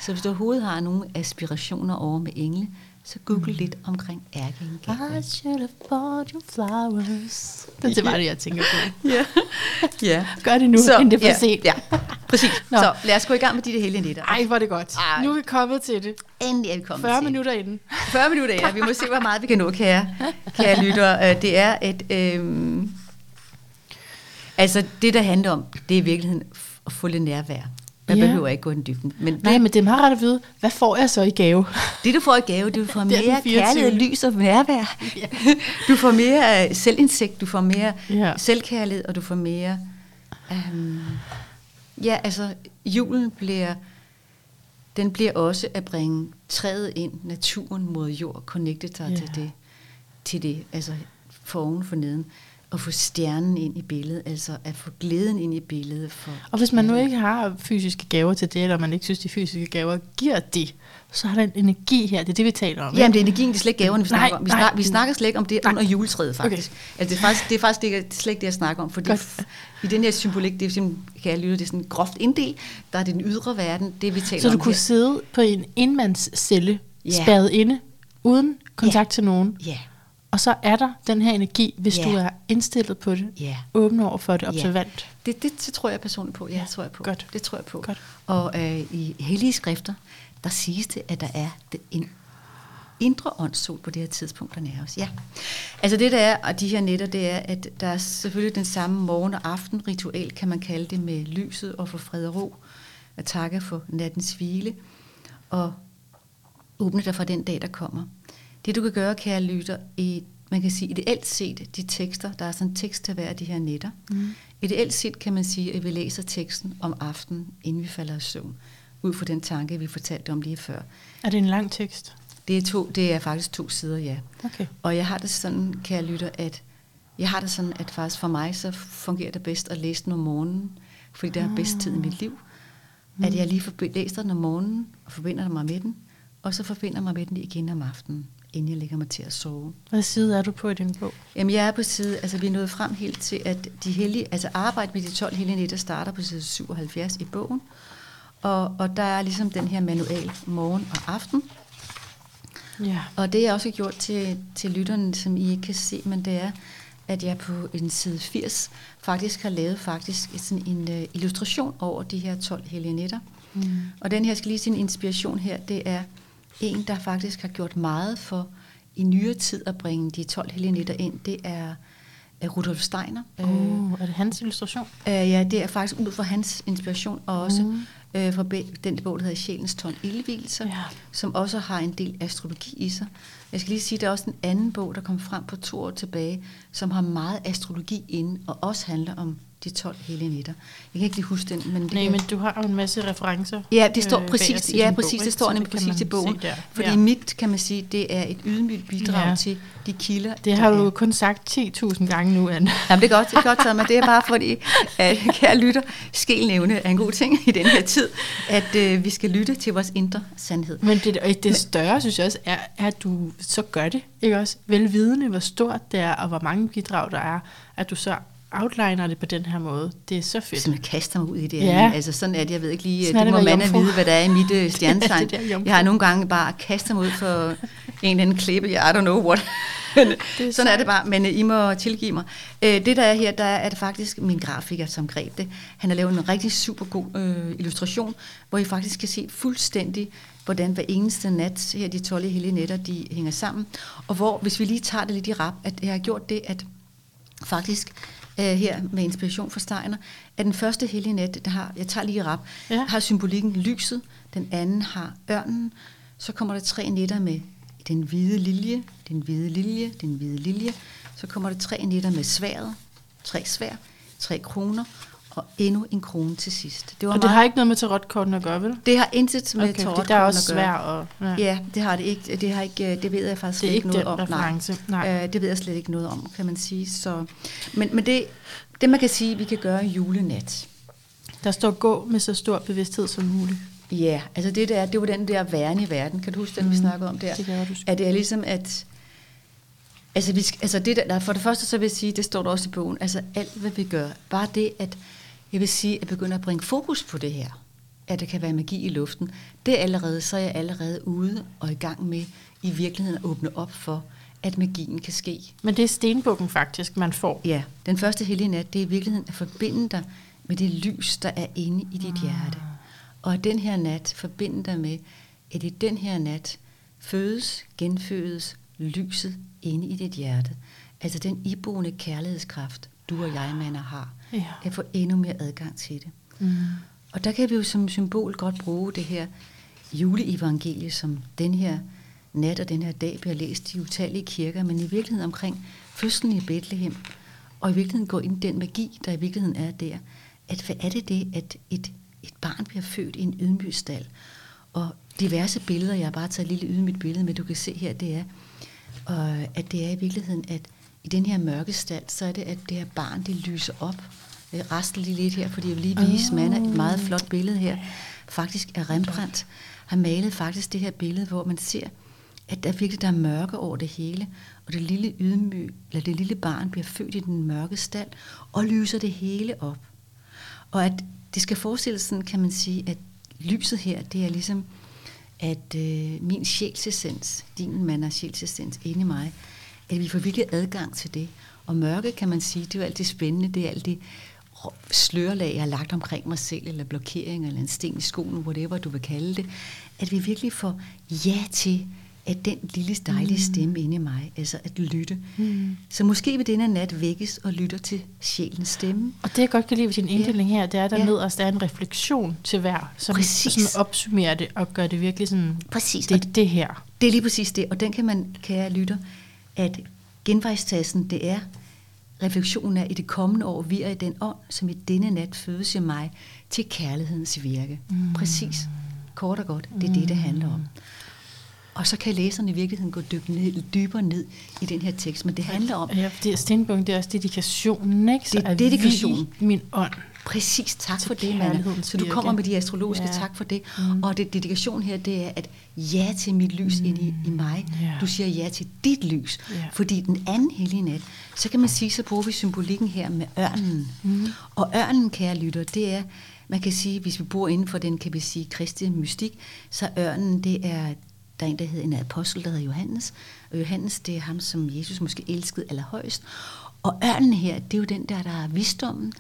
Så hvis du overhovedet har nogle aspirationer over med engle, så google lidt omkring ærkeengel I should have bought you flowers. Det er bare det, jeg tænker på. Ja. ja. Gør det nu, så, inden det er for ja, sent. Ja, præcis. Nå. Så lad os gå i gang med de der hellige nætter. Ej, hvor er det godt. Ej. Nu er vi kommet til det. Endelig er vi kommet 40 til. minutter inden. 40 minutter, ja. Vi må se, hvor meget vi kan nå, kære, kære lyttere. Øh, Det er et... Øhm, altså, det, der handler om, det er i virkeligheden at få lidt nærvær. Man Ja. behøver ikke gå i den dybden. Men det, Nej, men det er meget ret at vide, hvad får jeg så i gave? det, du får i gave, du får er mere 24.. kærlighed, lys og nærvær. Ja. Du får mere øh, selvindsigt, du får mere Ja. selvkærlighed, og du får mere... Um, ja, altså, julen bliver... Den bliver også at bringe træet ind, naturen mod jord, connecte dig Ja. til det, til det, altså for oven for neden, og få stjernen ind i billedet, altså at få glæden ind i billedet. For Og hvis man nu ikke har fysiske gaver til det, eller man ikke synes, de fysiske gaver giver det, så har der en energi her. Det er det, vi taler om. Jamen, det er energien, det er slet ikke gaverne, vi Nej, snakker om. Vi, nej. snak, vi snakker slet ikke om det Nej. under juletræet, faktisk. Okay. Altså, det, er faktisk det er faktisk det, det er slet ikke det, jeg snakker om. Fordi Godt. i den her symbolik, det er simpelthen, kan jeg lytte, det er sådan groft inddel. Der er det den ydre verden, det vi taler Så du om kunne her. sidde på en enmandscelle, Ja. spærret inde, uden kontakt til nogen. Ja, Og så er der den her energi, hvis Ja. du er indstillet på det, ja. åben over for det, observant. Det, det, det tror jeg personligt på. Ja, det tror jeg på. godt. Det tror jeg på. Godt. Og øh, i hellige skrifter, der siges det, at der er det- en indre åndssol på det her tidspunkt, der nær os. Ja. Altså det der er, og de her netter, det er, at der er selvfølgelig den samme morgen- og aftenritual, kan man kalde det, med lyset og for fred og ro. At takke for nattens hvile, og åbne dig for den dag, der kommer. Det du kan gøre, kære lytter, i, man kan sige ideelt set, de tekster, der er sådan en tekst til hver af de her netter. Mm. Ideelt set kan man sige, at vi læser teksten om aftenen, inden vi falder i søvn, ud fra den tanke, vi fortalte om lige før. Er det en lang tekst? Det er, to, det er faktisk to sider, ja. Okay. Og jeg har det sådan, kære lytter, at jeg har det sådan, at faktisk for mig, så fungerer det bedst at læse den om morgenen, fordi det er bedst tid i mit liv. At jeg lige forbi- læser den om morgenen, og forbinder mig med den, og så forbinder mig med den igen om aftenen, inden jeg lægger mig til at sove. Hvad side er du på i din bog? Jamen, jeg er på side, altså vi er nået frem helt til, at de hellige, altså arbejde med de 12 hellige nætter starter på side 77 i bogen. Og, og der er ligesom den her manual morgen og aften. Ja. Og det jeg også har gjort til, til lytterne, som I ikke kan se, men det er, at jeg på en side 80 faktisk har lavet faktisk sådan en uh, illustration over de her 12 hellige nætter. Mm. Og den her skal lige sin inspiration her, det er en, der faktisk har gjort meget for i nyere tid at bringe de 12 hellige nætter ind. Det er Rudolf Steiner. Øh, Uh, er det hans illustration? Uh, ja, det er faktisk ud fra hans inspiration, og også Mm. uh, fra den bog, der hedder Sjælens Tårn Ildvilser, Ja. som også har en del astrologi i sig. Jeg skal lige sige, at der er også en anden bog, der kom frem på to år tilbage, som har meget astrologi inde, og også handler om de 12 hellige nætter. Jeg kan ikke lige huske den, men det Nej, kan- men du har jo en masse referencer. Ja, det står øh, præcis, bagerst i ja, præcis, bog, det står nemlig præcis i bogen. Fordi ja. mit, kan man sige, det er et ydmygt bidrag Ja. til de kilder. Det har er. du kun sagt 10.000 gange nu, Anne. Jamen, det er godt, det er godt taget, men det er bare fordi, at kære lytter, skelnævne er en god ting i den her tid, at øh, vi skal lytte til vores indre sandhed. Men det, det større, synes jeg også, er, er, at du så gør det, ikke også? Velvidende, hvor stort det er, og hvor mange bidrag der er, at du så outliner det på den her måde. Det er så fedt. Som jeg kaster mig ud i det. Ja. Altså sådan er det, jeg ved ikke lige, Sådan det det må man vide, hvad der er i mit uh, stjernetegn. Er jeg har nogle gange bare kastet mig ud for en eller anden klippe, jeg I don't know what. Det er sådan er det bare, men uh, I må tilgive mig. Uh, det der er her, der er det faktisk min grafiker, som greb det. Han har lavet en rigtig super god uh, illustration, hvor I faktisk kan se fuldstændig, hvordan hver eneste nat, her de 12 hellige nætter, de hænger sammen. Og hvor, hvis vi lige tager det lidt i rap, at jeg har gjort det, at faktisk øh, her med inspiration fra Steiner, at den første hellige nat, der har, jeg tager lige rap, ja. har symbolikken lyset, den anden har ørnen, så kommer der tre nætter med den hvide lilje, den hvide lilje, den hvide lilje, så kommer der tre nætter med sværet, tre svær, tre kroner, og endnu en krone til sidst. Det var Og det har ikke noget med tarotkorten at gøre, vel? det har intet med Okay, fordi der er også svær og... Ja. Ja, det har det ikke. Det, har ikke, det ved jeg faktisk Det er slet ikke noget om. reference. Nej. Nej. Øh, det ved jeg slet ikke noget om, kan man sige. Så, men men det, det, man kan sige, vi kan gøre julenat. Der står gå med så stor bevidsthed som muligt. Ja, altså det der, det var den der væren i verden. Kan du huske den, vi Mm, snakkede om der? det godt huske. At det er ligesom, at... Altså, vi skal, altså det der, for det første så vil jeg sige, det står der også i bogen, altså alt hvad vi gør, bare det, at jeg vil sige, at begynde at bringe fokus på det her, at der kan være magi i luften, det er allerede, så er jeg allerede ude og i gang med i virkeligheden at åbne op for, at magien kan ske. Men det er stenbukken faktisk, man får. Ja, den første hellige nat, det er i virkeligheden at forbinde dig med det lys, der er inde i dit hjerte. Og at den her nat forbinde dig med, at i den her nat fødes, genfødes lyset inde i dit hjerte. Altså den iboende kærlighedskraft, du og jeg, mander, har. Ja. At få endnu mere adgang til det. Mm. Og der kan vi jo som symbol godt bruge det her juleevangelie, som den her nat og den her dag bliver læst i utallige kirker, men i virkeligheden omkring fødslen i Bethlehem, og i virkeligheden gå ind i den magi, der i virkeligheden er der. At hvad er det det, at et, et barn bliver født i en ydmyg stald? Og diverse billeder, jeg har bare taget et lille ydmygt billede med, du kan se her, det er, og at det er i virkeligheden, at i den her mørke stald, så er det, at det her barn, det lyser op. Jeg rasler lige lidt her, fordi jeg vil lige vise oh. Manna et meget flot billede her. Faktisk er Rembrandt har malet faktisk det her billede, hvor man ser, at der virkelig der er mørke over det hele, og det lille ydmyg, eller det lille barn bliver født i den mørke stald, og lyser det hele op. Og at det skal forestille sådan, kan man sige, at lyset her, det er ligesom, at øh, min sjælsessens, din mand er sjælsessens inde i mig, at vi får virkelig adgang til det. Og mørke, kan man sige, det er jo alt det spændende, det er alt det slørlag, jeg har lagt omkring mig selv, eller blokering, eller en sten i skoen, whatever du vil kalde det, at vi virkelig får ja til, at den lille dejlige stemme inde i mig, altså at lytte. Mm. Så måske vil denne nat vækkes og lytter til sjælens stemme. Og det jeg godt kan lide ved din inddeling her, det er, at der Ja. nederst er en refleksion til hver, som, Præcis. som opsummerer det og gør det virkelig sådan, Præcis. det er det her. Det er lige præcis det, og den kan man, kære lytter, at genvejstassen, det er refleksionen af i det kommende år, vi er i den ånd, som i denne nat fødes i mig til kærlighedens virke. Mm. Præcis. Kort og godt, det er det, det handler om. Og så kan læserne i virkeligheden gå dyb ned, dybere ned i den her tekst, men det handler om, Ja, fordi stenbukken, det er også dedikationen, ikke? Så Det er at dedikationen. min ånd. Præcis, tak for det, kærlighedens Så du kommer med de astrologiske Ja. tak for det. Mm. Mm. Og det dedikation her, det er at ja til mit lys mm. ind i, i mig. Ja. Du siger ja til dit lys. Ja. Fordi den anden hellige nat, så kan man sige, så bruger vi symbolikken her med ørnen. Mm. Og ørnen, kære lytter, det er, man kan sige, hvis vi bor inden for den, kan vi sige, kristne mystik, så ørnen, det er, der er en, der hedder en apostel, der hedder Johannes. Og Johannes, det er ham, som Jesus måske elskede allerhøjst. Og ørnen her, det er jo den der, der er visdommen,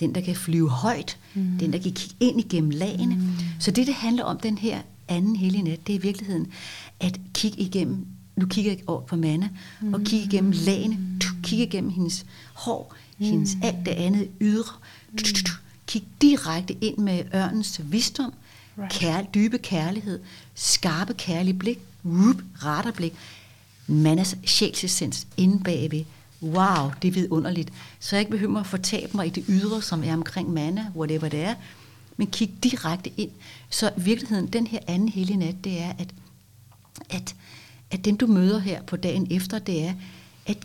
den, der kan flyve højt, mm. den, der kan kigge ind igennem lagene. Mm. Så det, det handler om den her anden hellige nat, det er i virkeligheden at kigge igennem, nu kigger jeg over på Manna, mm. og kigge igennem lagene, tu, kigge igennem hendes hår, mm. hendes alt det andet ydre, tu, tu, tu, kig direkte ind med ørnens visdom, Right. kær, dybe kærlighed, skarpe kærlige blik, whoop, raterblik, mandas sjælsessens inde bagved. Wow, det er vidunderligt. Så jeg ikke behøver at fortabe mig i det ydre, som er omkring manna, whatever det er, men kig direkte ind. Så i virkeligheden, den her anden hellige nat, det er, at, at, at den du møder her på dagen efter, det er, at,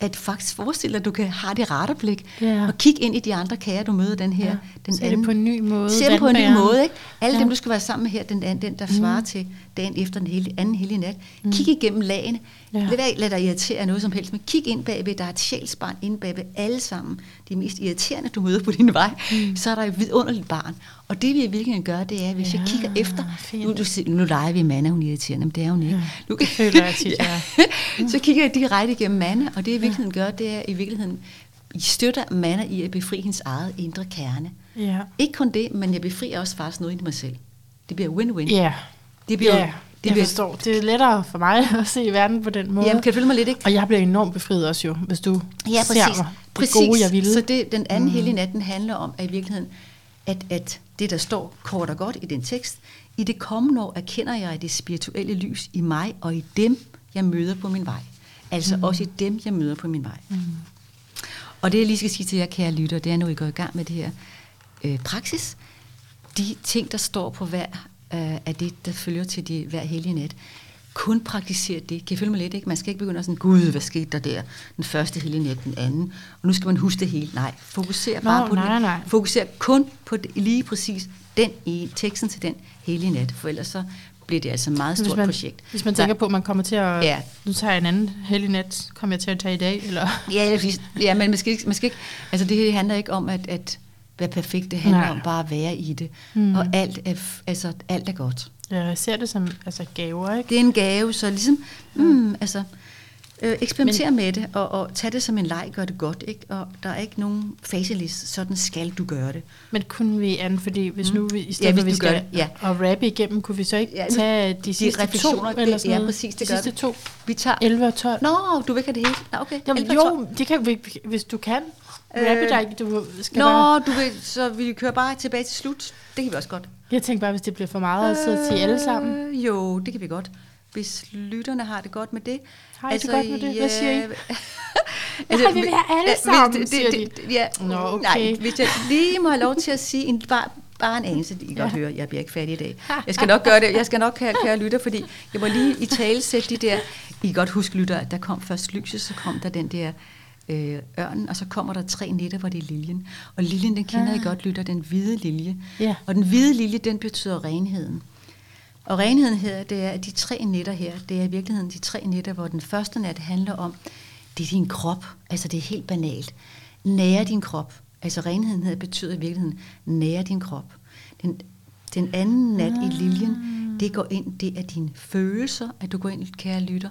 at faktisk forestille dig, at du kan have det raterblik, Ja. og kigge ind i de andre kære, du møder den her. Ja. Den Se det på en ny måde. Se det på en ny måde, ikke? Alle Ja. dem, du skal være sammen med her, den, anden- den der svarer til dagen efter den hele, anden hellige nat. Mm. Kig igennem lagene. Ja. Ja. Lad, være- lad dig irritere af noget som helst, men kig ind bagved. Der er et sjælsbarn inde bagved alle sammen. De mest irriterende, du møder på din vej. Mm. Så er der et vidunderligt barn. Og det vi i virkeligheden gør, det er, hvis ja, jeg Ja, kigger efter, fint. nu, du, nu leger vi Manna, hun er irriterende, men det er hun ikke. Ja, Nu, det føler jeg tit, jeg er. så kigger jeg direkte igennem Manna, og det i virkeligheden gør, det er i virkeligheden, I støtter Manna i at befri hendes eget indre kerne. Ja. Ikke kun det, men jeg befrier også faktisk noget i mig selv. Det bliver win-win. Ja. Det bliver, ja, det jeg bliver, forstår. Det er lettere for mig at se verden på den måde. Jamen, kan du følge mig lidt, ikke? Og jeg bliver enormt befriet også jo, hvis du Ja, ser præcis. mig. Det præcis. gode, jeg ville. Så det, den anden mm. hellige natten handler om, at i virkeligheden, at, at det, der står kort og godt i den tekst, i det kommende år erkender jeg det spirituelle lys i mig og i dem, jeg møder på min vej. Altså mm. også i dem, jeg møder på min vej. Mm. Og det, jeg lige skal sige til jer, kære lytter, det er, når I går i gang med det her øh, praksis, de ting, der står på hver øh, af det, der følger til de, hver hellige nat, kun praktisere det. Kan I følge mig lidt? Ikke? Man skal ikke begynde at sådan, gud, hvad skete der der? Den første hellige nat, den anden. Og nu skal man huske det hele. Nej, fokuser Nå, bare på nej, den. nej. Fokuser kun på det, lige præcis den i teksten til den hellige nat. For ellers så bliver det altså et meget hvis stort man, projekt. Hvis man Der- tænker på, at man kommer til at... Ja. Nu tager jeg en anden heldig nat. Kommer jeg til at tage i dag? Eller? Ja, præcis. ja men man skal, ikke, man skal ikke, altså det handler ikke om at, at være perfekt, det handler Nej. Om bare at være i det. Mm. Mm. Og alt er, altså, alt er godt. Ja, jeg ser det som altså, gaver, ikke? Det er en gave, så ligesom, mm, altså, øh, eksperimentere Men, med det, og, og tag det som en leg, gør det godt, ikke? Og der er ikke nogen facelist, sådan skal du gøre det. Men kunne vi, Anne, fordi hvis nu vi, i stedet Mm. Ja, for, hvis vi skal det, ja. og rappe igennem, kunne vi så ikke Ja, ja, tage de sidste to, eller det- sådan ja, noget? præcis, det de sidste vi. to, Vi tager... 11 og 12. Nå, du vækker det hele. Nå, okay. Jamen, 11 og 12. jo, det kan vi, hvis du kan. Øh, ikke, du skal Nå, bare... du vil, så vi kører bare tilbage til slut. Det kan vi også godt. Jeg tænker bare, hvis det bliver for meget at sidde til alle sammen. Øh, Jo, det kan vi godt. Hvis lytterne har det godt med det. Har I det godt med det? Hvad siger I? altså, vi vil have alle hvis- sammen, det- siger det- det- Ja, Nå, okay. Nej, hvis jeg lige må have lov til at sige en, bare, bare en anelse, I kan Ja. godt høre, jeg bliver ikke færdig i dag. Jeg skal nok gøre det, jeg skal nok have kære lytter, fordi jeg må lige i tale sætte de der, I kan godt huske lytter, at der kom først lyset, så kom der den der øh, ørnen, og så kommer der tre nætter, hvor det er liljen. Og liljen, den kender I Ah. godt, lytter, den hvide lilje. Ja. Og den hvide lilje, den betyder renheden. Og renheden her, det er, at de tre nætter her, det er i virkeligheden de tre nætter, hvor den første nat handler om, det er din krop. Altså det er helt banalt. Nære din krop. Altså renheden her betyder i virkeligheden, nære din krop. Den, den anden nat i liljen, det går ind, det er dine følelser, at du går ind, kære lytter,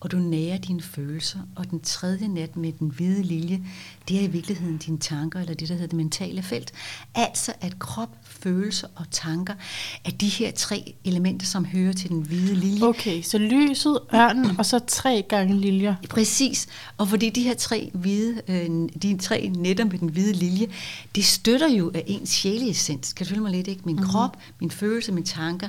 og du nærer dine følelser. Og den tredje nat med den hvide lilje, det er i virkeligheden dine tanker, eller det, der hedder det mentale felt. Altså at krop, følelser og tanker er de her tre elementer, som hører til den hvide lilje. Okay, så lyset, ørnen, og så tre gange liljer. Præcis. Og fordi de her tre hvide, øh, de tre netter med den hvide lilje, det støtter jo af ens sjæleessens. Kan du følge mig lidt, ikke? Min mm. krop, min følelse, mine tanker,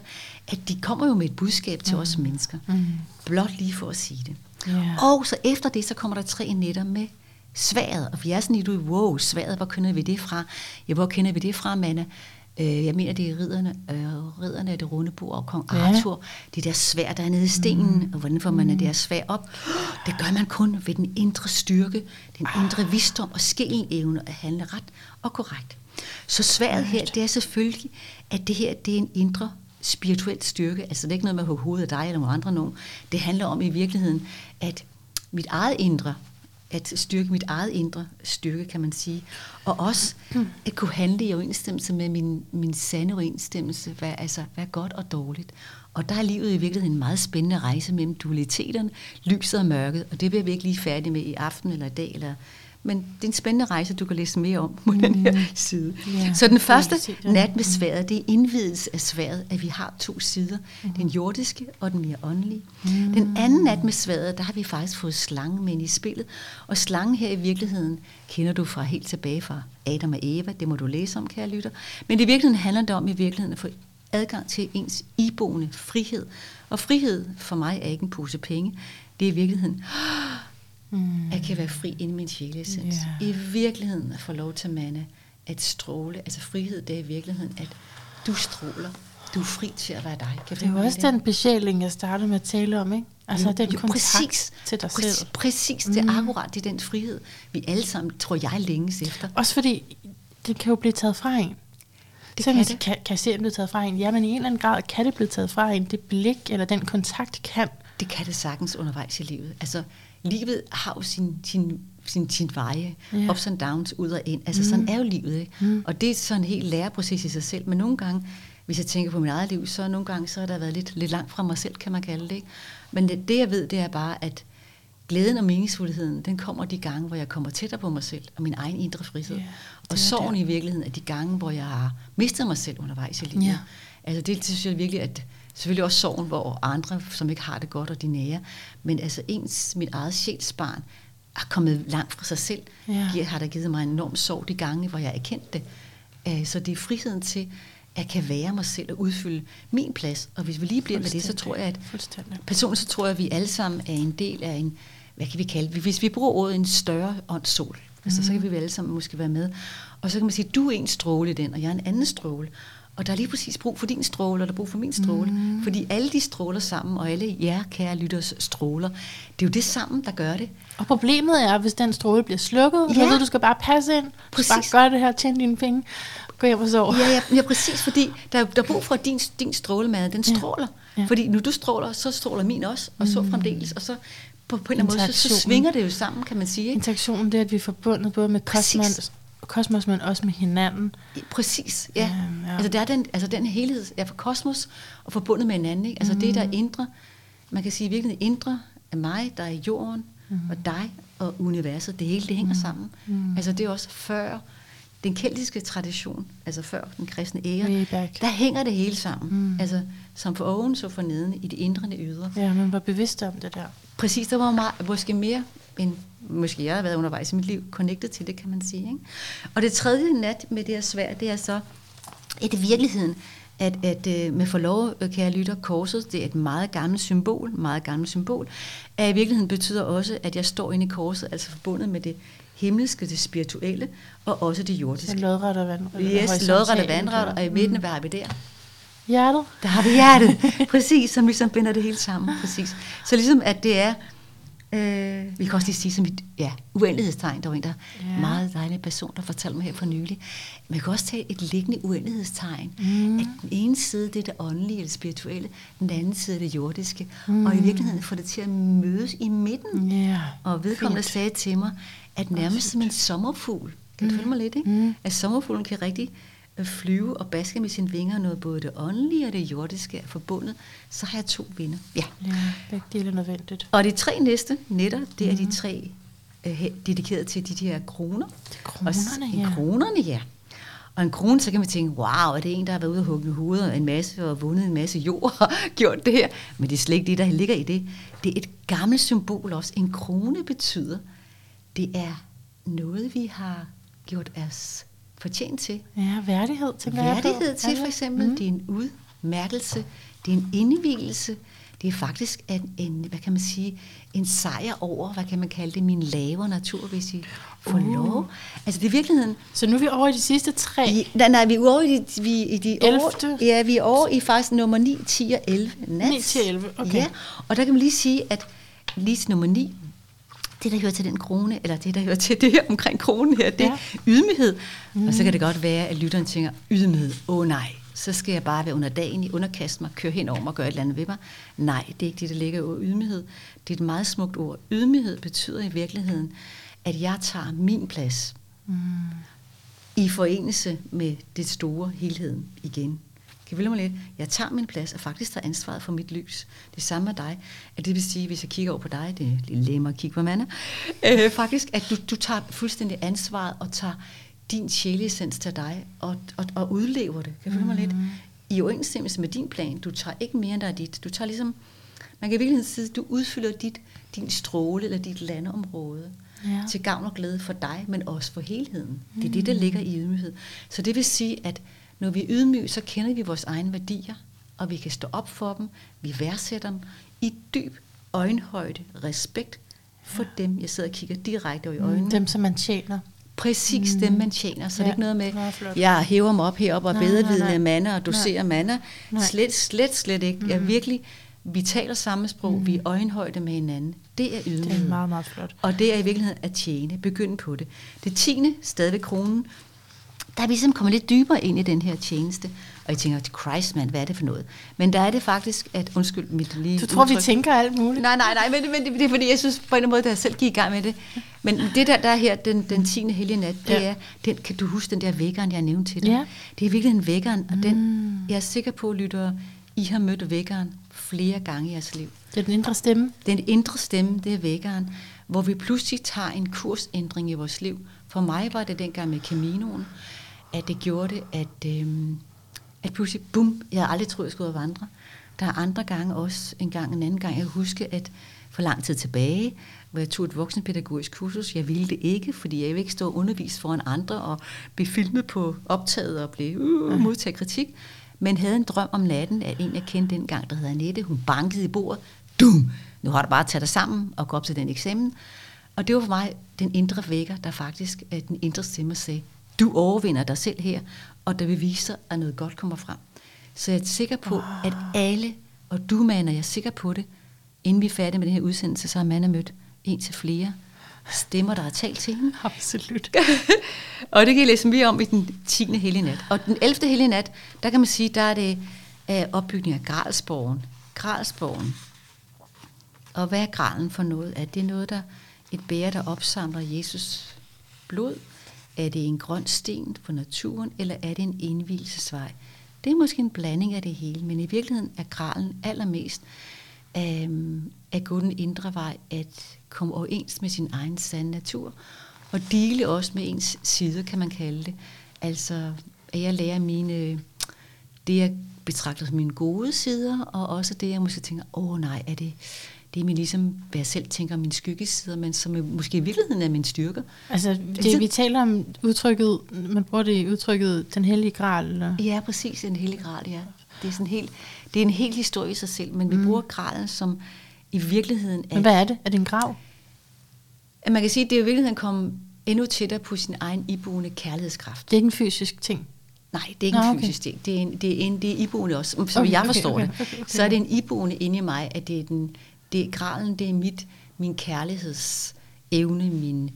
at de kommer jo med et budskab til mm. os mennesker. Mm. Blot lige for at sige det. Ja. Og så efter det, så kommer der tre netter med sværet. Og vi er sådan lidt wow, sværet, hvor kender vi det fra? Ja, hvor kender vi det fra, Manna? Øh, jeg mener, det er ridderne, øh, ridderne af det runde bord og kong Ja. Arthur. Det der svær, der er nede i stenen, mm. og hvordan får man mm. det her svær op? Det gør man kun ved den indre styrke, den indre visdom og skillenevne at handle ret og korrekt. Så sværet her, det er selvfølgelig, at det her, det er en indre spirituel styrke. Altså det er ikke noget med at hugge hovedet af dig eller nogle andre nogen. Det handler om i virkeligheden, at mit eget indre, at styrke mit eget indre styrke, kan man sige. Og også at kunne handle i overensstemmelse med min, min sande overensstemmelse, hvad, altså, hvad er godt og dårligt. Og der er livet i virkeligheden en meget spændende rejse mellem dualiteterne, lyset og mørket, og det bliver vi ikke lige færdige med i aften eller i dag, eller men det er en spændende rejse, du kan læse mere om på den her side. Ja, Så den første ja. nat med sværet, det er indvidelse af sværet, at vi har to sider. Den jordiske og den mere åndelige. Den anden nat med sværet, der har vi faktisk fået slangen med ind i spillet. Og slangen her i virkeligheden kender du fra helt tilbage fra Adam og Eva. Det må du læse om, kære lytter. Men i virkeligheden handler det om i virkeligheden at få adgang til ens iboende frihed. Og frihed for mig er ikke en pose penge. Det er i virkeligheden Mm. jeg kan være fri inde i min sjælessens. Ja. I virkeligheden at få lov til, Manna, at stråle. Altså frihed, det er i virkeligheden, at du stråler. Du er fri til at være dig. Kan Det er jo også den besjæling, jeg startede med at tale om, ikke? Altså Jo, den jo, kontakt præcis. til dig Præcis, selv. præcis det er akkurat det er den frihed, vi alle sammen, tror jeg, længes efter. Også fordi, det kan jo blive taget fra en. Det så kan kan, det. kan, kan serien blive taget fra en? Ja, men i en eller anden grad kan det blive taget fra en. Det blik eller den kontakt kan. Det kan det sagtens undervejs i livet. Altså, livet har jo sin, sin, sin, sin veje, ja. ups and downs, ud og ind. Altså, mm. sådan er jo livet, ikke? Mm. Og det er sådan en helt læreproces i sig selv. Men nogle gange, hvis jeg tænker på mit eget liv, så nogle gange, så har der været lidt, lidt langt fra mig selv, kan man kalde det, ikke? Men det, det, jeg ved, det er bare, at glæden og meningsfuldheden, den kommer de gange, hvor jeg kommer tættere på mig selv og min egen indre frihed. Yeah, og sorgen det. i virkeligheden er de gange, hvor jeg har mistet mig selv undervejs i livet. Ja. Altså det synes jeg virkelig, at selvfølgelig også sorgen, hvor andre, som ikke har det godt, og de nære, men altså ens, mit eget sjælsbarn, er kommet langt fra sig selv, Ja. har der givet mig en enorm sorg de gange, hvor jeg har erkendt det. Øh, Så det er friheden til, at jeg kan være mig selv og udfylde min plads. Og hvis vi lige bliver med det, så tror jeg, at personligt så tror jeg, at vi alle sammen er en del af en, hvad kan vi kalde det? Hvis vi bruger ordet en større åndssol, altså, så kan vi alle sammen måske være med. Og så kan man sige, du er en stråle i den, og jeg er en anden stråle. Og der er lige præcis brug for din stråle, og der er brug for min stråle. Mm. Fordi alle de stråler sammen, og alle jer, kære lytters stråler, det er jo det sammen, der gør det. Og problemet er, hvis den stråle bliver slukket, ja. så ved du, skal bare passe ind. Præcis. bare gøre det her, tjene dine penge, gå hjem og sove. Ja, ja, ja præcis, fordi der, der er brug for, at din, din strålemad, den stråler. Ja. Ja. Fordi når du stråler, så stråler min også, og så fremdeles, og så på, på en eller anden måde, så, så svinger det jo sammen, kan man sige. Ikke? Interaktionen, det er, at vi er forbundet både med kosmos, kosmos men også med hinanden. Præcis, ja. Øhm, ja. Altså, der er den, altså den helhed er for kosmos og forbundet med hinanden. Ikke? Altså det, der er indre, man kan sige virkelig indre af mig, der er i jorden, mm. og dig og universet, det hele, det hænger mm. sammen. Mm. Altså det er også før den keltiske tradition, altså før den kristne ære, der hænger det hele sammen. Mm. Mm. Altså som for oven, så for neden, i det indre det ydre. Ja, man var bevidst om det der. Præcis, der var meget, måske mere end måske jeg har været undervejs i mit liv, connected til det, kan man sige. Ikke? Og det tredje nat med det her svær, det er så, i virkeligheden, at, at øh, med forlov, øh, kære lytter, korset, det er et meget gammelt symbol, meget gammelt symbol, at i virkeligheden betyder også, at jeg står inde i korset, altså forbundet med det himmelske, det spirituelle, og også det jordiske. lodret og vandret. Yes, lodret og vandret, og i midten, hvad har vi der? Hjertet. Der har vi hjertet, præcis, som ligesom binder det hele sammen, præcis. Så ligesom at det er, øh, vi kan også lige sige som et ja, uendelighedstegn, der var en, der Ja. meget dejlig person, der fortalte mig her for nylig. Man kan også tage et liggende uendelighedstegn, Mm. mm. at den ene side, det er det åndelige eller spirituelle, den anden side er det jordiske, mm. og i virkeligheden får det til at mødes i midten. Ja. Og vedkommende Fint. sagde til mig, at nærmest som en sommerfugl, kan du følge mig lidt, ikke? Mm. at sommerfuglen kan rigtig øh, flyve og baske med sine vinger, når både det åndelige og det jordiske er forbundet, så har jeg to vinder. Ja. Ja, begge dele er nødvendigt. Og de tre næste netter, det er Mhm. de tre øh, dedikeret til de, de her kroner. Det er Og kronerne, ja. Kronerne, ja. Og en krone, så kan man tænke, wow, er det en, der har været ude og hugge hovedet en masse og vundet en masse jord og gjort det her? Men det er slet ikke det, der ligger i det. Det er et gammelt symbol også. En krone betyder, det er noget, vi har gjort os fortjent til. Ja, værdighed, tænker jeg på. Værdighed til for eksempel, Mm. det er en udmærkelse, det er en indvielse, det er faktisk en, en, hvad kan man sige, en sejr over, hvad kan man kalde det, min lavere natur, hvis I får Uh. lov. Altså det er virkeligheden, Så nu er vi over i de sidste tre. i, nej, nej, vi er over i de, vi, i de over, Ellevte? ja, vi er over i faktisk nummer 9, 10 og 11. Nat. 9 til 11, okay. Ja, og der kan man lige sige, at lige nummer 9, det der hører til den krone, eller det der hører til det her omkring kronen her, det er Ja. ydmyghed. Mm. Og så kan det godt være, at lytteren tænker, ydmyghed, åh oh, nej, så skal jeg bare være under dagen i, underkaste mig, køre hen over mig og gøre et eller andet ved mig. Nej, det er ikke det, der ligger i ordet ydmyghed. Det er et meget smukt ord. Ydmyghed betyder i virkeligheden, at jeg tager min plads Mm. i forenelse med det store helheden igen. Kan vi lidt? Jeg tager min plads og faktisk tager ansvaret for mit lys. Det samme med dig. At det vil sige, hvis jeg kigger over på dig, det er lidt lemmer at kigge på manden, øh, faktisk, at du, du tager fuldstændig ansvaret og tager din sjælessens til dig og, og, og udlever det. Kan du mm. mig lidt? I overensstemmelse med din plan. Du tager ikke mere end der er dit. Du tager ligesom, man kan virkelig sige, du udfylder dit, din stråle eller dit landområde Ja. til gavn og glæde for dig, men også for helheden. Det er det, der ligger i ydmyghed. Så det vil sige, at når vi er ydmyge, så kender vi vores egne værdier, og vi kan stå op for dem, vi værdsætter dem i dyb øjenhøjde, respekt for dem, jeg sidder og kigger direkte over i øjnene. Mm. Dem, som man tjener. Præcis dem, man tjener. Så ja. det er Ja, ikke noget med, jeg hæver mig op heroppe og bedrevidende manna og doserer manna. Nej. Slet, slet, slet ikke. Jeg er Mhm. virkelig Vi taler samme sprog, mm. vi er øjenhøjde med hinanden. Det er ydmyghed. Det er meget, meget flot. Og det er i virkeligheden at tjene, begynde på det. Det tiende, stadigvæk kronen, der er vi simpelthen kommet lidt dybere ind i den her tjeneste. Og jeg tænker, Christ man, hvad er det for noget? Men der er det faktisk, at undskyld mit lige Du tror, udtryk. vi tænker alt muligt? Nej, nej, nej, men, men det, det er fordi, jeg synes på en eller anden måde, da jeg selv gik i gang med det. Men det der, der er her, den, den 10. hellige nat, det Ja. er, den, kan du huske den der vækkeren, jeg nævnte til dig? Ja. Det er virkelig en vækkeren, og den, jeg er sikker på, lytter, I har mødt vækkeren flere gange i jeres liv. Det er den indre stemme. Den indre stemme, det er vækkeren, hvor vi pludselig tager en kursændring i vores liv. For mig var det dengang med Caminoen, at det gjorde det, at, øhm, at pludselig, bum, jeg havde aldrig troet, jeg skulle ud og vandre. Der er andre gange også, en gang en anden gang, jeg kan huske, at for lang tid tilbage, hvor jeg tog et voksenpædagogisk kursus, jeg ville det ikke, fordi jeg ville ikke stå og undervise foran andre og blive filmet på optaget og blive uh, modtage kritik, men havde en drøm om natten af en, jeg kendte dengang, der hedder Annette. Hun bankede i bordet. Dum! Nu har du bare taget dig sammen og gå op til den eksamen. Og det var for mig den indre vækker, der faktisk den indre stemme sagde, du overvinder dig selv her, og der vil vise sig, at noget godt kommer frem. Så jeg er sikker på, at alle, og du, jeg er sikker på det, inden vi er færdige med den her udsendelse, så har Manna mødt en til flere stemmer, der har talt til hende. Absolut. og det kan I læse mere om i den 10. hellige nat. Og den 11. hellige nat, der kan man sige, der er det uh, opbygning af Gralsborgen. Gralsborgen. Og hvad er gralen for noget? Er det noget, der et bære, der opsamler Jesus blod? Er det en grøn sten på naturen, eller er det en indvielsesvej? Det er måske en blanding af det hele, men i virkeligheden er gralen allermest øhm, at gå den indre vej, at komme overens med sin egen sande natur, og dele også med ens sider, kan man kalde det. Altså, at jeg lærer mine, det jeg betragter som mine gode sider, og også det, jeg måske tænker, åh nej, er det, det er min ligesom, hvad jeg selv tænker, mine skyggesider, men som er, måske i virkeligheden er mine styrker. Altså, det, vi taler om udtrykket, man bruger det i udtrykket, den hellige gral, eller? Ja, præcis, en hellig gral, ja. Det er, sådan helt, det er en helt historie i sig selv, men vi mm. bruger gralen som i virkeligheden... Men hvad er det? Er det en grav? At man kan sige, at det er i virkeligheden komme endnu tættere på sin egen iboende kærlighedskraft. Det er ikke en fysisk ting? Nej, det er ikke Nå, en okay. fysisk ting. Det er, en, det er, en, det er iboende også, som Okay, okay, jeg okay, forstår okay, det. okay, okay. Så er det en iboende inde i mig, at det er den, det er gralen, det er mit, min kærlighedsevne, min,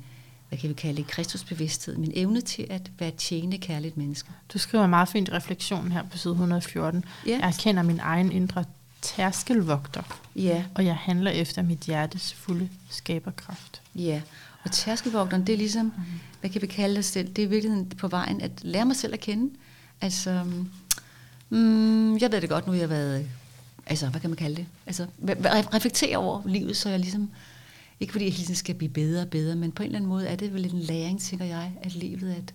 hvad kan vi kalde det, kristusbevidsthed, min evne til at være tjene kærligt menneske. Du skriver meget fint i refleksionen her på side 114. Ja. Jeg erkender min egen indre tærskelvogter, Ja, og jeg handler efter mit hjertes fulde skaberkraft. ja. Og tærskelvogteren, det er ligesom, Mhm. hvad kan vi kalde det selv, det er i virkeligheden på vejen at lære mig selv at kende. Altså, mm, jeg ved det godt nu, jeg har været, altså, hvad kan man kalde det? Altså, re- re- reflektere over livet, så jeg ligesom, ikke fordi jeg hele tiden skal blive bedre og bedre, men på en eller anden måde er det vel en læring, tænker jeg, at livet, at,